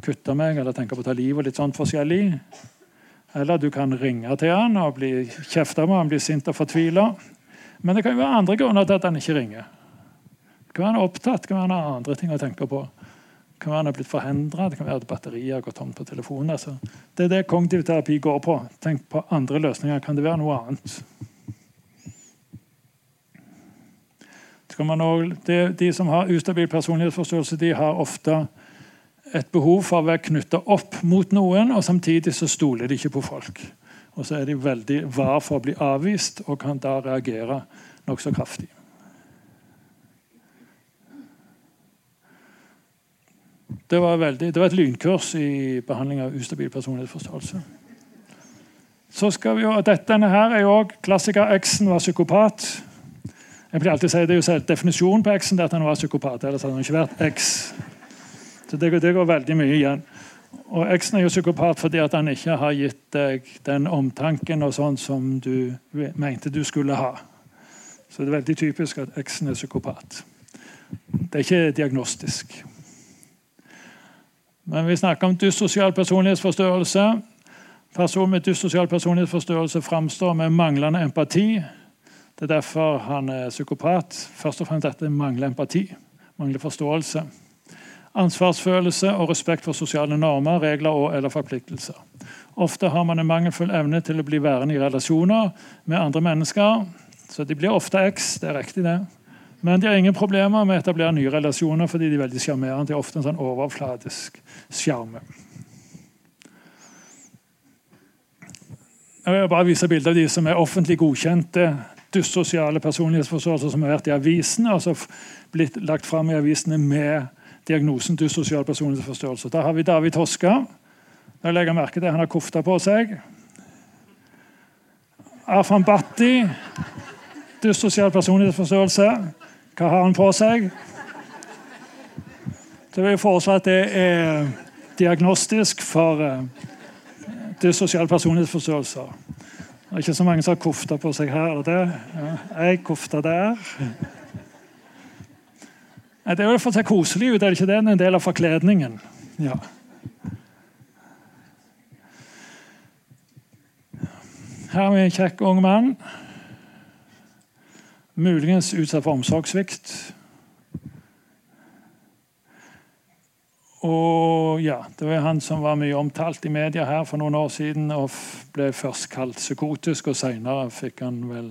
kutte meg eller tenke på å ta livet og litt sånn forskjellig. Eller du kan ringe til han og bli kjefta med, han blir sint og fortvila. Men det kan jo være andre grunner til at han ikke ringer. Kan være han er opptatt, kan være han har andre ting å tenke på. Kan være han er blitt forhindra, det kan være at batteriet har gått tomt på telefonen. Altså. Det er det kognitiv terapi går på. Tenk på andre løsninger. Kan det være noe annet? Også, de som har ustabil personlighetsforståelse, de har ofte et behov for å være knytta opp mot noen, og samtidig så stoler de ikke på folk. Og så er de veldig var for å bli avvist og kan da reagere nokså kraftig. Det var, veldig, det var, et lynkurs i behandling av ustabil personlighetsforståelse. Så skal vi jo, Denne her er jo også klassiker. X-en var psykopat. Jeg pleier alltid å si Det er jo definisjonen på X-en at han var psykopat. Ellers hadde han ikke vært X. Så det, det, går veldig mye igjen. Og Eksen er jo psykopat fordi at han ikke har gitt deg den omtanken og sånn som du mente du skulle ha. Så det er veldig typisk at Eksen er psykopat. Det er ikke diagnostisk. Men vi snakker om dyssosial personlighetsforstørrelse. Personen med dyssosial personlighetsforstørrelse framstår med manglende empati. Det er derfor han er psykopat. Først og fremst dette mangler empati, mangler forståelse ansvarsfølelse og respekt for sosiale normer, regler og eller forpliktelser. Ofte har man en mangelfull evne til å bli værende i relasjoner med andre mennesker. Så de blir ofte eks, det er riktig det. Men de har ingen problemer med å etablere nye relasjoner fordi de er veldig sjarmerende. De har ofte en sånn overfladisk sjarme. Jeg vil bare vise bilder av de som er offentlig godkjente dyssosiale personlighetsforståelser som har vært i avisene, og så blitt lagt fram i avisene med diagnosen dyssosial personlighetsforstyrrelse. Da har vi David Toska. Jeg legger merke til Han har kofta på seg. Arfan Bhatti, dyssosial personlighetsforstyrrelse. Hva har han på seg? Så vil jeg foreslå at det er diagnostisk for dyssosial personlighetsforstyrrelse. Det er ikke så mange som har kofta på seg her eller der. Ja, jeg kofta der. Det er jo for å se koselig ut, er det ikke det? En del av forkledningen. Ja. Her har vi en kjekk ung mann. Muligens utsatt for omsorgssvikt. Og ja, Det var han som var mye omtalt i media her for noen år siden og ble først kalt psykotisk, og senere fikk han vel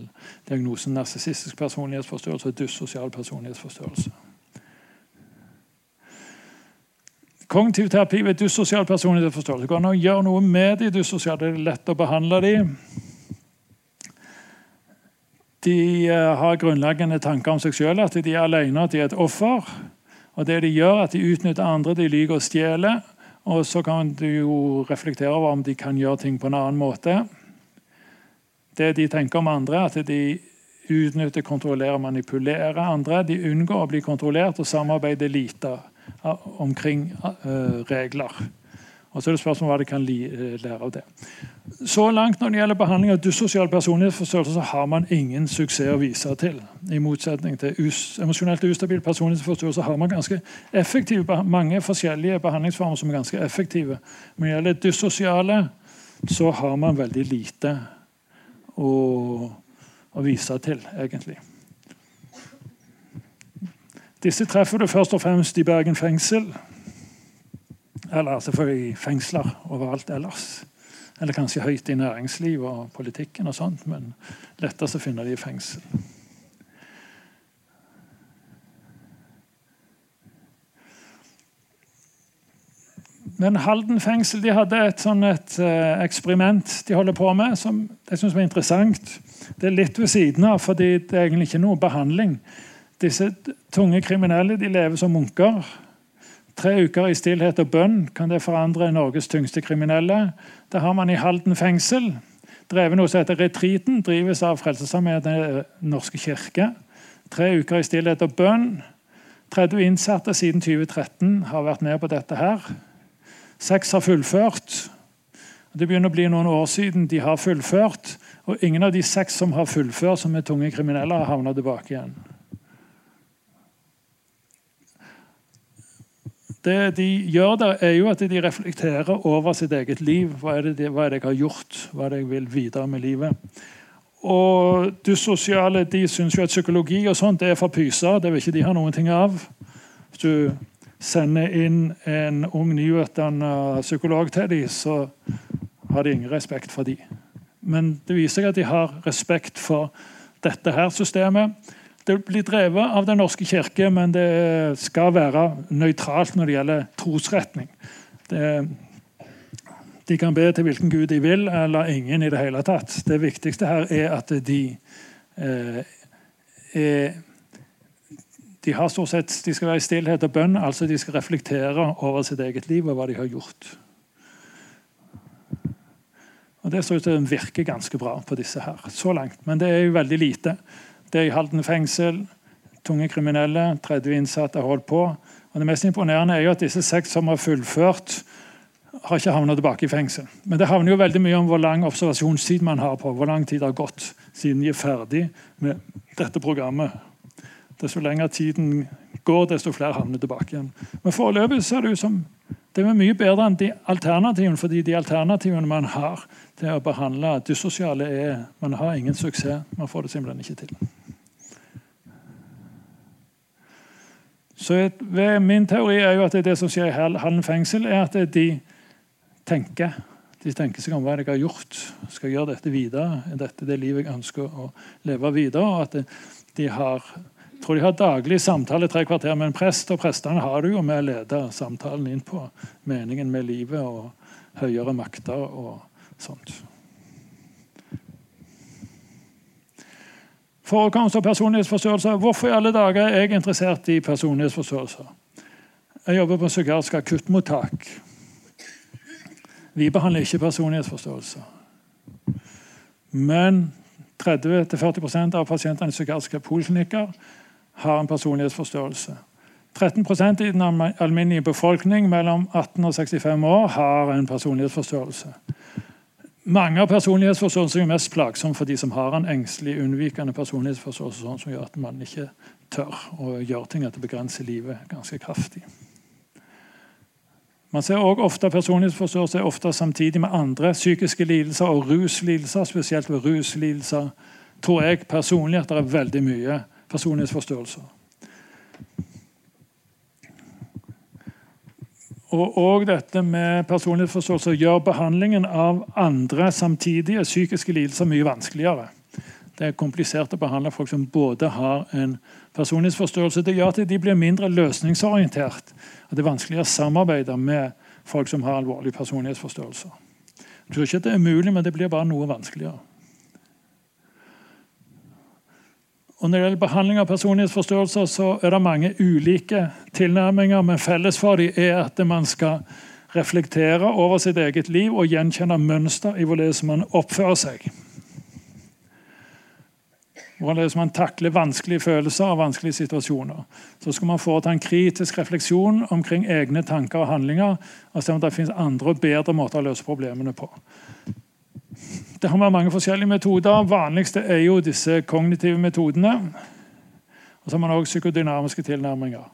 diagnosen narsissistisk personlighetsforstyrrelse og dyssosial personlighetsforstyrrelse. Kognitiv terapi ved dyssosial personlighetsforstyrrelse går an å gjøre noe med de dyssosiale. Det er lett å behandle de. De eh, har grunnleggende tanker om seg sjøl, at de er alene, at de er et offer. Og det de gjør, at de utnytter andre, de lyver og stjeler. Og så kan du jo reflektere over om de kan gjøre ting på en annen måte. Det de tenker om andre, at de utnytter, kontrollerer, manipulerer andre. De unngår å bli kontrollert og samarbeider lite omkring uh, regler. Og så er det spørsmål hva de kan eh, lære av det. Så langt når det gjelder behandling av dyssosial personlighetsforstyrrelse, så har man ingen suksess å vise til. I motsetning til us emosjonelt ustabil personlighetsforstyrrelse har man ganske effektive, mange forskjellige behandlingsformer som er ganske effektive. Men når det gjelder dyssosiale, så har man veldig lite å, å vise til, egentlig. Disse treffer du først og fremst i Bergen fengsel. Eller selvfølgelig fengsler overalt ellers. Eller kanskje høyt i næringsliv og politikken, og sånt, men lettest å finne de i fengsel. Men Halden fengsel de hadde et, sånn et uh, eksperiment de holder på med, som jeg synes var interessant. Det er litt ved siden av, fordi det er egentlig ikke noe behandling. Disse tunge kriminelle de lever som munker. Tre uker i stillhet og bønn kan det forandre Norges tyngste kriminelle. Det har man i Halden fengsel. Drevet noe som heter Retriten, drives av Frelsesarmeen norske kirke. Tre uker i stillhet og bønn. 30 innsatte siden 2013 har vært med på dette. her. Seks har fullført. Det begynner å bli noen år siden de har fullført. Og ingen av de seks som har fullført, som er tunge kriminelle, har havna tilbake igjen. Det de gjør der, er jo at de reflekterer over sitt eget liv. Hva er det, hva er det jeg har gjort? Hva er det jeg vil videre med livet? Og dyssosiale de syns jo at psykologi og sånt det er for pyser. Det vil ikke de ha noen ting av. Hvis du sender inn en ung, nyutdanna psykolog til dem, så har de ingen respekt for dem. Men det viser seg at de har respekt for dette her systemet. Det blir drevet av Den norske kirke, men det skal være nøytralt når det gjelder trosretning. Det, de kan be til hvilken gud de vil, eller ingen i det hele tatt. Det viktigste her er at de eh, er de har stort sett, de skal være i stillhet og bønn, altså de skal reflektere over sitt eget liv og hva de har gjort. Og Det ser ut til å virke ganske bra på disse her, så langt. Men det er jo veldig lite. Det er i Halden fengsel. Tunge kriminelle. 30 innsatte har holdt på. Og Det mest imponerende er jo at disse seks som har fullført, har ikke havnet tilbake i fengsel. Men det havner jo veldig mye om hvor lang observasjonstid man har på. Hvor lang tid det har gått siden de er ferdig med dette programmet. Desto lenger tiden går, desto flere havner tilbake igjen. Men foreløpig ser det ut som det er mye bedre enn de alternativene, fordi de alternativene man har til å behandle dyssosiale, er man har ingen suksess. Man får det simpelthen ikke til. Så ved Min teori er jo at det er det som skjer i Hallen fengsel, er at de tenker. De tenker seg om hva de har gjort. Skal gjøre dette videre. Er dette det livet jeg ønsker å leve videre? Og at de har jeg tror de har daglig samtale tre kvarter med en prest, og prestene har det jo med å lede samtalen inn på meningen med livet og høyere makter og sånt. Forekomst av personlighetsforstyrrelser. Hvorfor i alle dager er jeg interessert i personlighetsforstyrrelser? Jeg jobber på psykiatrisk akuttmottak. Vi behandler ikke personlighetsforstyrrelser. Men 30-40% av pasientene i psykiatriske poliklinikker har en personlighetsforstyrrelse. 13% i den alminnelige befolkning mellom 18 og 65 år har en personlighetsforstyrrelse. Mange av personlighetsforstyrrelser er mest plagsomme for de som har en engstelig, unnvikende personlighetsforståelse, sånn som gjør at man ikke tør å gjøre ting at det begrenser livet ganske kraftig. Man ser også ofte personlighetsforstyrrelser ofte samtidig med andre psykiske lidelser og ruslidelser, spesielt ved ruslidelser tror jeg personlig at det er veldig mye personlighetsforstyrrelser. Og, og, dette med personlighetsforståelse gjør behandlingen av andre samtidige psykiske lidelser mye vanskeligere. Det er komplisert å behandle folk som både har en personlighetsforståelse. Det gjør at de blir mindre løsningsorientert. og Det er vanskeligere å samarbeide med folk som har alvorlig personlighetsforståelse. Jeg tror ikke det er umulig, men det blir bare noe vanskeligere. Og Når det gjelder behandling av personlighetsforstyrrelser, så er det mange ulike tilnærminger, men felles for dem er at man skal reflektere over sitt eget liv og gjenkjenne mønster i hvordan man oppfører seg. Hvordan man takler vanskelige følelser og vanskelige situasjoner. Så skal man foreta en kritisk refleksjon omkring egne tanker og handlinger og se om det finnes andre og bedre måter å løse problemene på. Det har mange forskjellige metoder. Vanligste er jo disse kognitive metodene. Og så har man også psykodynamiske tilnærminger.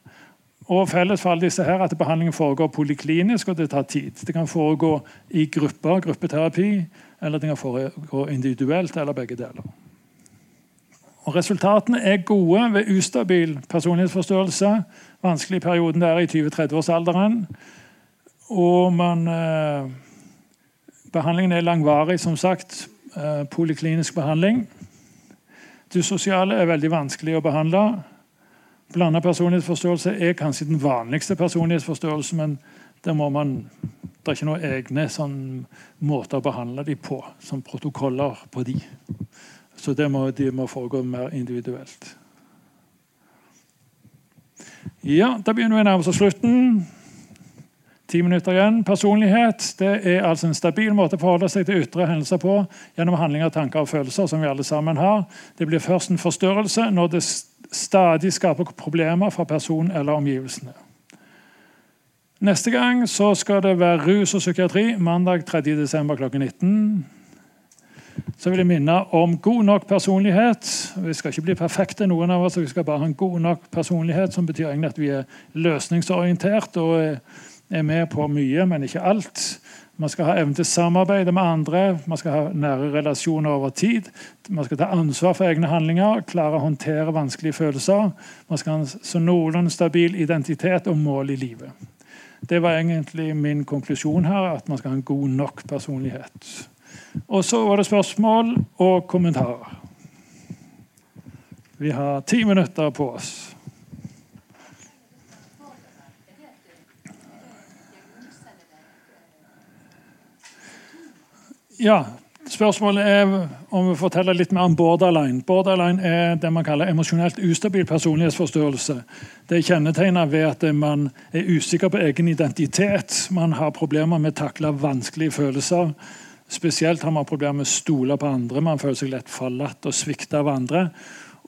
Og Felles for alle disse her at behandlingen foregår poliklinisk, og det tar tid. Det kan foregå i grupper, gruppeterapi, eller det kan foregå individuelt, eller begge deler. Og Resultatene er gode ved ustabil personlighetsforstørrelse. Vanskelig i perioden der i 20-30-årsalderen. Og man... Eh, Behandlingen er langvarig, som sagt. Eh, poliklinisk behandling. Dyssosiale er veldig vanskelig å behandle. Blanda personlighetsforståelse er kanskje den vanligste personlighetsforståelsen, men der må man, det er ikke noen egne sånn, måter å behandle dem på, som protokoller på de. Så det må, de må foregå mer individuelt. Ja, Da begynner vi å nærme slutten. Ti minutter igjen. Personlighet det er altså en stabil måte å forholde seg til ytre hendelser på gjennom handlinger, tanker og følelser. som vi alle sammen har. Det blir først en forstørrelse når det stadig skaper problemer for personen eller omgivelsene. Neste gang så skal det være rus og psykiatri mandag 3.12. klokken 19. Så vil jeg minne om god nok personlighet. Vi skal ikke bli perfekte, noen av oss. Vi skal bare ha en god nok personlighet, som betyr egentlig at vi er løsningsorientert og er med på mye, men ikke alt. Man skal ha evne til samarbeid med andre, man skal ha nære relasjoner over tid. Man skal ta ansvar for egne handlinger, klare å håndtere vanskelige følelser. Man skal ha en så noenlunde stabil identitet og mål i livet. Det var egentlig min konklusjon her, at man skal ha en god nok personlighet. Og så var det spørsmål og kommentarer. Vi har ti minutter på oss. Ja, Spørsmålet er om vi forteller litt mer om borderline. Borderline er det man kaller emosjonelt ustabil personlighetsforstyrrelse. Det er kjennetegnet ved at man er usikker på egen identitet. Man har problemer med å takle vanskelige følelser. Spesielt har man problemer med å stole på andre. Man føler seg lett forlatt og svikta av andre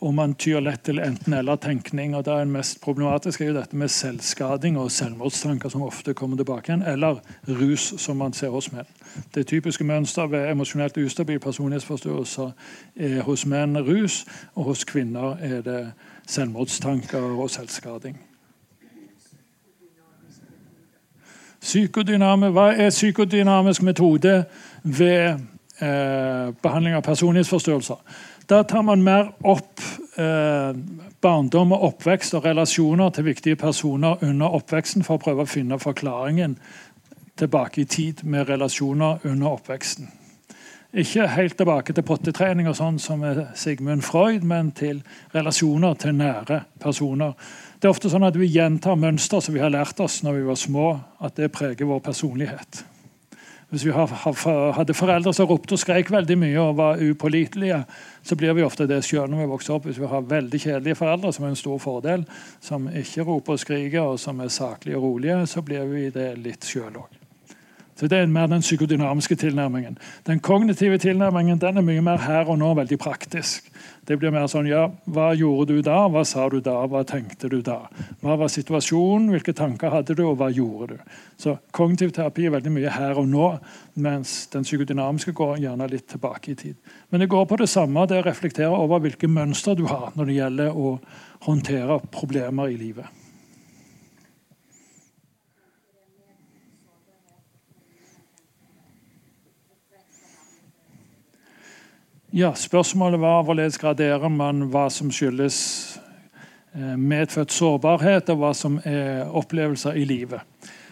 og man tyr lett til enten-eller-tenkning. og Det er mest problematiske er jo dette med selvskading og selvmordstanker som ofte kommer tilbake igjen, eller rus, som man ser hos menn. Det typiske mønster ved emosjonelt ustabil personlighetsforstyrrelse er hos menn rus, og hos kvinner er det selvmordstanker og selvskading. Psykodyname, hva er psykodynamisk metode ved eh, behandling av personlighetsforstyrrelser? Da tar man mer opp eh, barndom og oppvekst og relasjoner til viktige personer under oppveksten for å prøve å finne forklaringen tilbake i tid med relasjoner under oppveksten. Ikke helt tilbake til pottetrening og sånn som Sigmund Freud, men til relasjoner til nære personer. Det er ofte sånn at Vi gjentar mønster som vi har lært oss når vi var små, at det preger vår personlighet. Hvis vi hadde foreldre som ropte og skrek veldig mye og var upålitelige, så blir vi ofte det sjøl når vi vokser opp. Hvis vi har veldig kjedelige foreldre, som er en stor fordel, som ikke roper og skriker, og som er saklige og rolige, så blir vi det litt sjøl òg. Så Det er mer den psykodynamiske tilnærmingen. Den kognitive tilnærmingen den er mye mer her og nå, veldig praktisk. Det blir mer sånn ja, Hva gjorde du da? Hva sa du da? Hva tenkte du da? Hva var situasjonen? Hvilke tanker hadde du, og hva gjorde du? Så Kognitiv terapi er veldig mye her og nå, mens den psykodynamiske går gjerne litt tilbake i tid. Men det går på det samme, det å reflektere over hvilke mønstre du har når det gjelder å håndtere problemer i livet. Ja, Spørsmålet var hvorledes graderer man hva som skyldes eh, medfødt sårbarhet, og hva som er opplevelser i livet.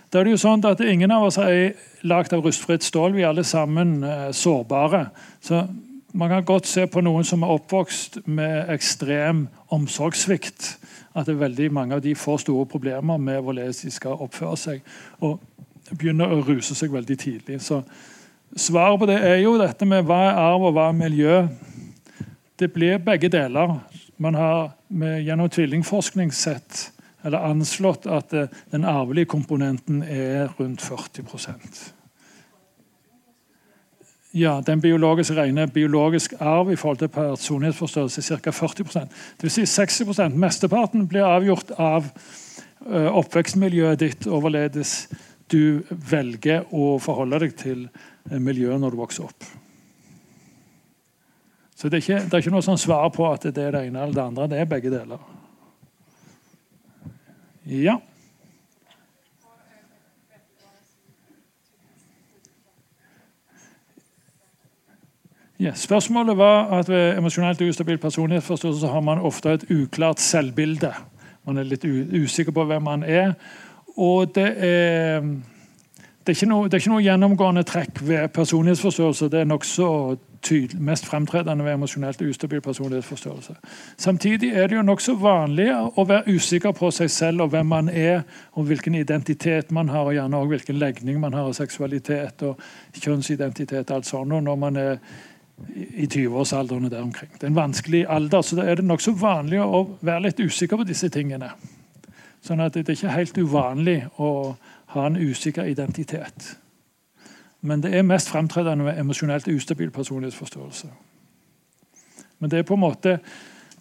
Da er det jo sånn at Ingen av oss er lagd av rustfritt stål. Vi er alle sammen eh, sårbare. Så Man kan godt se på noen som er oppvokst med ekstrem omsorgssvikt. At veldig mange av de får store problemer med hvorledes de skal oppføre seg. Og begynner å ruse seg veldig tidlig. Så Svaret på det er jo dette med hva er arv og hva er miljø. Det blir begge deler. Man har med, gjennom tvillingforskning sett eller anslått at eh, den arvelige komponenten er rundt 40% ja, den biologiske rene biologisk arv i forhold til personlighetsforstørrelse er ca. 40% Det vil si 60% Mesteparten blir avgjort av uh, oppvekstmiljøet ditt, overledes du velger å forholde deg til uh, miljøet når du vokser opp. Så det er, ikke, det er ikke noe sånn svar på at det er det ene eller det andre. Det er begge deler. Ja. Ja, spørsmålet var at Ved emosjonelt ustabil personlighetsforståelse har man ofte et uklart selvbilde. Man er litt usikker på hvem man er. Og det er, det er, noe, det er ikke noe, gjennomgående trekk ved personlighetsforståelse. Det er nokså tydelig, mest fremtredende ved emosjonelt ustabil personlighetsforståelse. Samtidig er det jo nokså vanlig å være usikker på seg selv og hvem man er, og hvilken identitet man har, og gjerne også hvilken legning man har, og seksualitet og kjønnsidentitet. alt sånt, når man er i 20-årsalderen og der omkring. Det er en vanskelig alder, så da er det nokså vanlig å være litt usikker på disse tingene. Sånn at det er ikke helt uvanlig å ha en usikker identitet. Men det er mest fremtredende med emosjonelt ustabil personlighetsforståelse. Men det er på en måte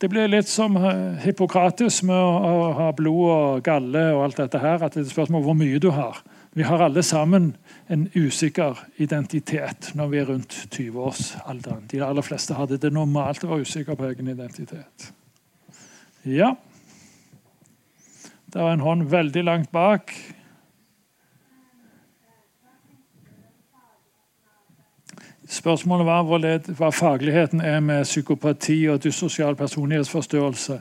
det blir litt som Hippokrates med å ha blod og galle og alt dette her. At det er et spørsmål hvor mye du har. Vi har alle sammen en usikker identitet når vi er rundt 20-årsalderen. De aller fleste hadde det normalt å være usikker på egen identitet. Ja. Det var en hånd veldig langt bak. Spørsmålet var hva fagligheten er med psykopati og dyssosial personlighetsforstyrrelse.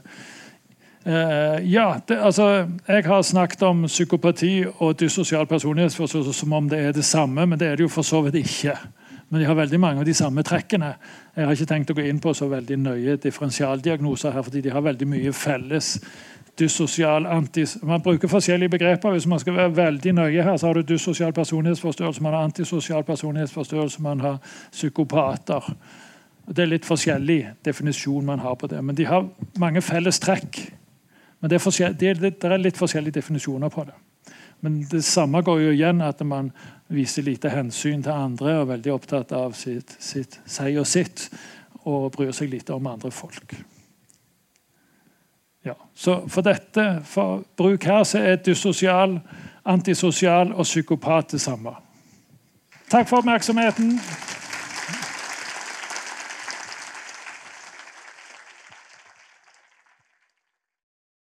Uh, ja, det, altså, Jeg har snakket om psykopati og dyssosial personlighetsforstyrrelse som om det er det samme, men det er det jo for så vidt ikke. Men de har veldig mange av de samme trekkene. Jeg har ikke tenkt å gå inn på så veldig nøye differensialdiagnoser her, fordi de har veldig mye felles dyssosial antis... Man bruker forskjellige begreper. Hvis man skal være veldig nøye her, så har du dyssosial personlighetsforstyrrelse, man har antisosial personlighetsforstyrrelse, man har psykopater. Det er litt forskjellig definisjon man har på det, men de har mange felles trekk. Men det er, det, er, det er, litt forskjellige definisjoner på det. Men det samme går jo igjen, at man viser lite hensyn til andre og er veldig opptatt av sitt, sitt, seg og sitt, og bryr seg lite om andre folk. Ja, For dette, for bruk her, så er dyssosial, antisosial og psykopat det samme. Takk for oppmerksomheten.